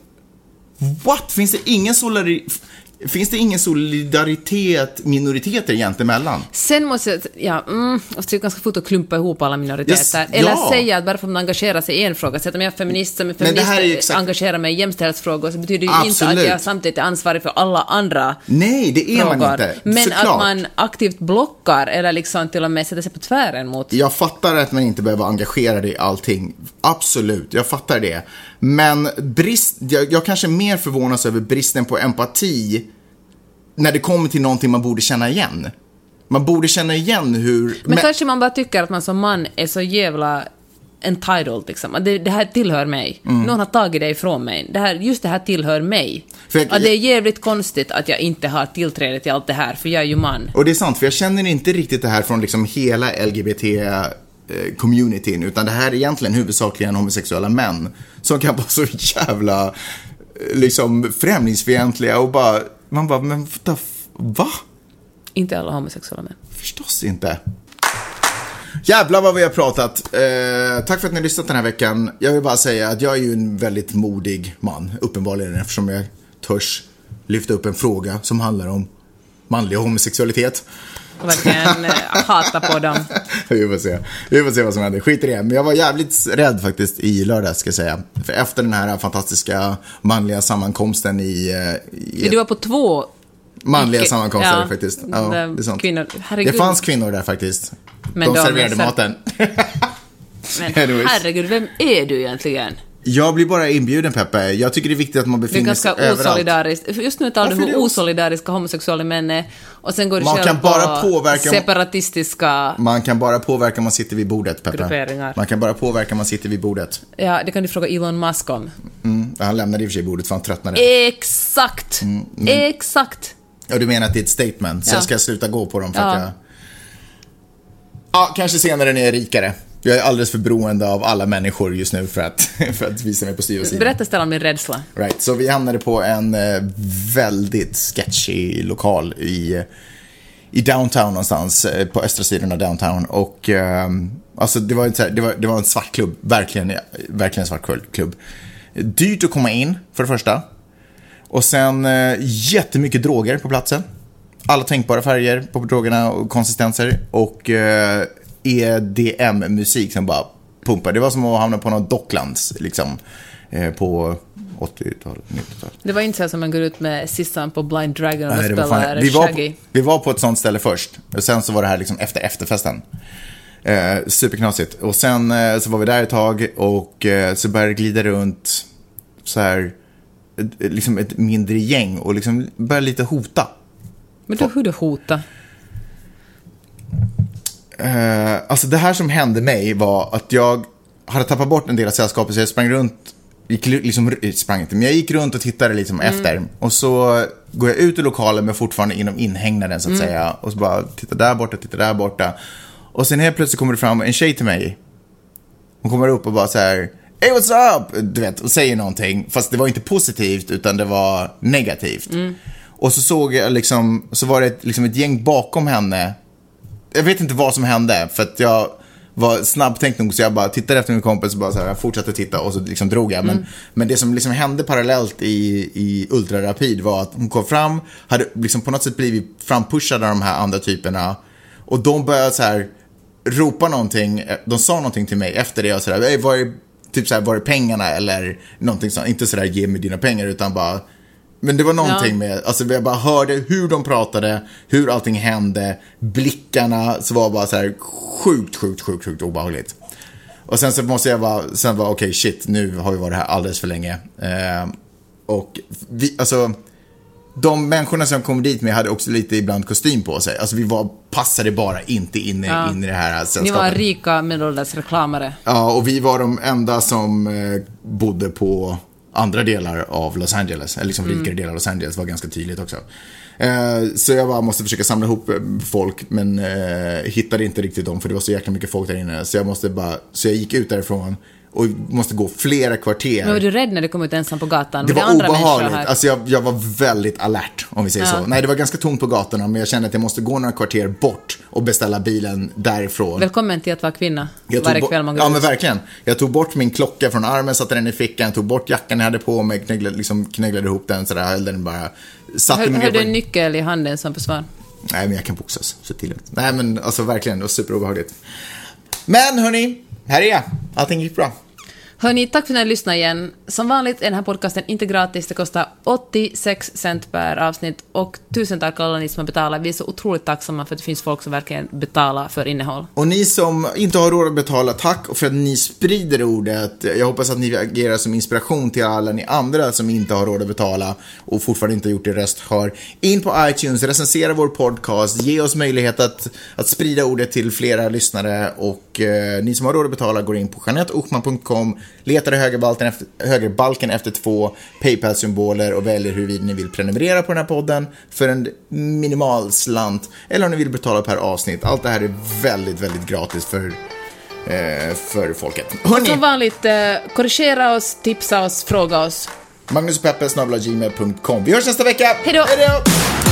what? Finns det ingen solidaritet? Finns det ingen solidaritet minoriteter egentligen emellan? Sen måste jag, ja, mm, och det är ganska fort att klumpa ihop alla minoriteter. Yes, Eller ja. säga att bara för att man engagerar sig i en fråga, så att om jag är feminist som feminist exakt- engagerar mig i jämställdhetsfrågor, så betyder det ju inte att jag samtidigt är ansvarig för alla andra Nej, det är man frågor. inte. Men Såklart. att man aktivt blockar eller liksom till och med sätter sig på tvären mot Jag fattar att man inte behöver vara engagerad i allting. Absolut, jag fattar det. Men brist, jag, jag kanske mer förvånas över bristen på empati när det kommer till någonting man borde känna igen. Man borde känna igen hur... Men, kanske man bara tycker att man som man är så jävla entitled liksom. Att det, det här tillhör mig. Någon har tagit det ifrån mig. Det här, just det här tillhör mig. Jag- att det är jävligt konstigt att jag inte har tillträde till allt det här, för jag är ju man. Och det är sant, för jag känner inte riktigt det här från liksom hela LGBT-communityn, utan det här är egentligen huvudsakligen homosexuella män som kan vara så jävla eh, liksom främlingsfientliga och bara, man bara, men va? Inte alla homosexuella män. Förstås inte. Jävlar vad vi har pratat. Eh, tack för att ni har lyssnat den här veckan. Jag vill bara säga att jag är ju en väldigt modig man, uppenbarligen, eftersom jag törs lyfta upp en fråga som handlar om manlig homosexualitet. Och verkligen eh, hata på dem. Vi får se. Vi får se vad som händer. Skit i det. Men jag var jävligt rädd faktiskt i lördags, ska jag säga. För efter den här fantastiska manliga sammankomsten i... eh, i Du var på två Manliga sammankomster ja, faktiskt. Ja, det- är sant. kvinnor. Herregud. Det fanns kvinnor där faktiskt. Men de de serverade ser- maten. Men herregud, vem är du egentligen? Jag blir bara inbjuden Peppe. Jag tycker det är viktigt att man Det är befinner sig ganska överallt. osolidariskt. Just nu talar du hur är det os- osolidariska homosexuella män är, och sen går du Man själv kan bara på påverka- separatistiska... Man kan bara påverka om man sitter vid bordet, Peppe. Man kan bara påverka om man sitter vid bordet. Ja, det kan du fråga Elon Musk om. Mm. Han lämnade i och för sig bordet för han tröttnade. Exakt! Mm, Exakt! Ja, du menar att det är ett statement, så Ja. jag ska sluta gå på dem för Ja. att jag... Ja, kanske senare när jag är rikare. Jag är alldeles för beroende av alla människor just nu för att, för att visa mig på styv Berätta Stellan om din rädsla. Right, så vi hamnade på en eh, väldigt sketchy lokal i, i downtown någonstans, eh, på östra sidan av downtown. Och eh, alltså det var, här- det, var, det var en svart klubb, verkligen, verkligen en svart klubb. Dyrt att komma in, för det första. Och sen eh, jättemycket droger på platsen. Alla tänkbara färger på drogerna och konsistenser. Och eh, EDM-musik som bara pumpar. Det var som att hamna på något Docklands, liksom. Eh, på 80-talet, 90-talet. Det var inte så som man går ut med sissan på Blind Dragon och Nej, spelar vi, var Shaggy. på, vi var på ett sånt ställe först. Och sen så var det här liksom efter efterfesten. Eh, superknasigt. Och sen eh, så var vi där ett tag och eh, så började det glida runt så här, ett, liksom ett mindre gäng och liksom började lite hota. Men du, hur du hota? Eh, alltså det här som hände mig var att jag hade tappat bort en del av sällskapet så jag sprang runt, gick, liksom, sprang inte, men jag gick runt och tittade liksom efter. Och så går jag ut ur lokalen men fortfarande inom inhägnaden så att säga. Och så bara, titta där borta, titta där borta. Och sen helt plötsligt kommer det fram en tjej till mig. Hon kommer upp och bara så här, Hey what's up? Du vet, och säger någonting. Fast det var inte positivt utan det var negativt. Och så såg jag liksom, så var det liksom ett gäng bakom henne jag vet inte vad som hände, för att jag var snabbtänkt nog så jag bara tittade efter min kompis och bara så här, jag fortsatte titta och så liksom drog jag. Men, Mm. men det som liksom hände parallellt i, i ultrarapid var att hon kom fram, hade liksom på något sätt blivit frampushad av de här andra typerna. Och de började så här ropa någonting, de sa någonting till mig efter det och sådär, var är, typ så här, var är pengarna eller någonting sånt, inte sådär ge mig dina pengar utan bara men det var någonting Ja. med, alltså jag bara hörde hur de pratade, hur allting hände, blickarna, så var bara så här sjukt, sjukt, sjukt, sjukt obehagligt. Och sen så måste jag bara, sen var okej shit, nu har vi varit här alldeles för länge. Eh, och vi, alltså, de människorna som kom dit med hade också lite ibland kostym på sig. Alltså vi var, passade bara inte in, i- Ja. in i det här sällskapet. Ni var rika medelålders reklamare. Ja, och vi var de enda som eh, bodde på andra delar av Los Angeles. Eller liksom rikare delar av Los Angeles var ganska tydligt också. Eh, så jag bara måste försöka samla ihop eh, folk, men eh, hittade inte riktigt dem för det var så jäkla mycket folk där inne. Så jag måste bara, så jag gick ut därifrån och måste gå flera kvarter. Men var du rädd när du kom ut ensam på gatan? Det var andra människor obehagligt. Alltså jag, jag var väldigt alert, om vi säger Ja. så. Nej, det var ganska tomt på gatorna, men jag kände att jag måste gå några kvarter bort och beställa bilen därifrån. Välkommen till att vara kvinna. Jag Varje kväll man går Ja, ut. men verkligen. Jag tog bort min klocka från armen, satte den i fickan, tog bort jackan jag hade på mig, kneglade, liksom kneglade ihop den sådär, höll den bara. Satte Höll, mig höll du en nyckel i handen som försvann? Nej, men jag kan boxas, så till. Nej, men alltså verkligen, det var superobehagligt. Men hörni, här är jag. Allting gick bra. Hörni, tack för att ni har lyssnat igen. Som vanligt är den här podcasten inte gratis. Det kostar 86 cent per avsnitt och tusen tack alla ni som har betalat. Vi är så otroligt tacksamma för att det finns folk som verkligen betalar för innehåll. Och ni som inte har råd att betala, tack för att ni sprider ordet. Jag hoppas att ni agerar som inspiration till alla ni andra som inte har råd att betala och fortfarande inte har gjort er röst hör. In på iTunes, recensera vår podcast, ge oss möjlighet att, att sprida ordet till flera lyssnare och eh, ni som har råd att betala går in på janetteochman.com, letar i högerbalken efter, högerbalken efter två Paypal-symboler och väljer huruvida ni vill prenumerera på den här podden för en minimal slant eller om ni vill betala per avsnitt. Allt det här är väldigt, väldigt gratis för, eh, för folket. Hörni, Som vanligt, eh, korrigera oss, tipsa oss, fråga oss. Magnus Peppe, gmail.com. Vi hörs nästa vecka. Hej då!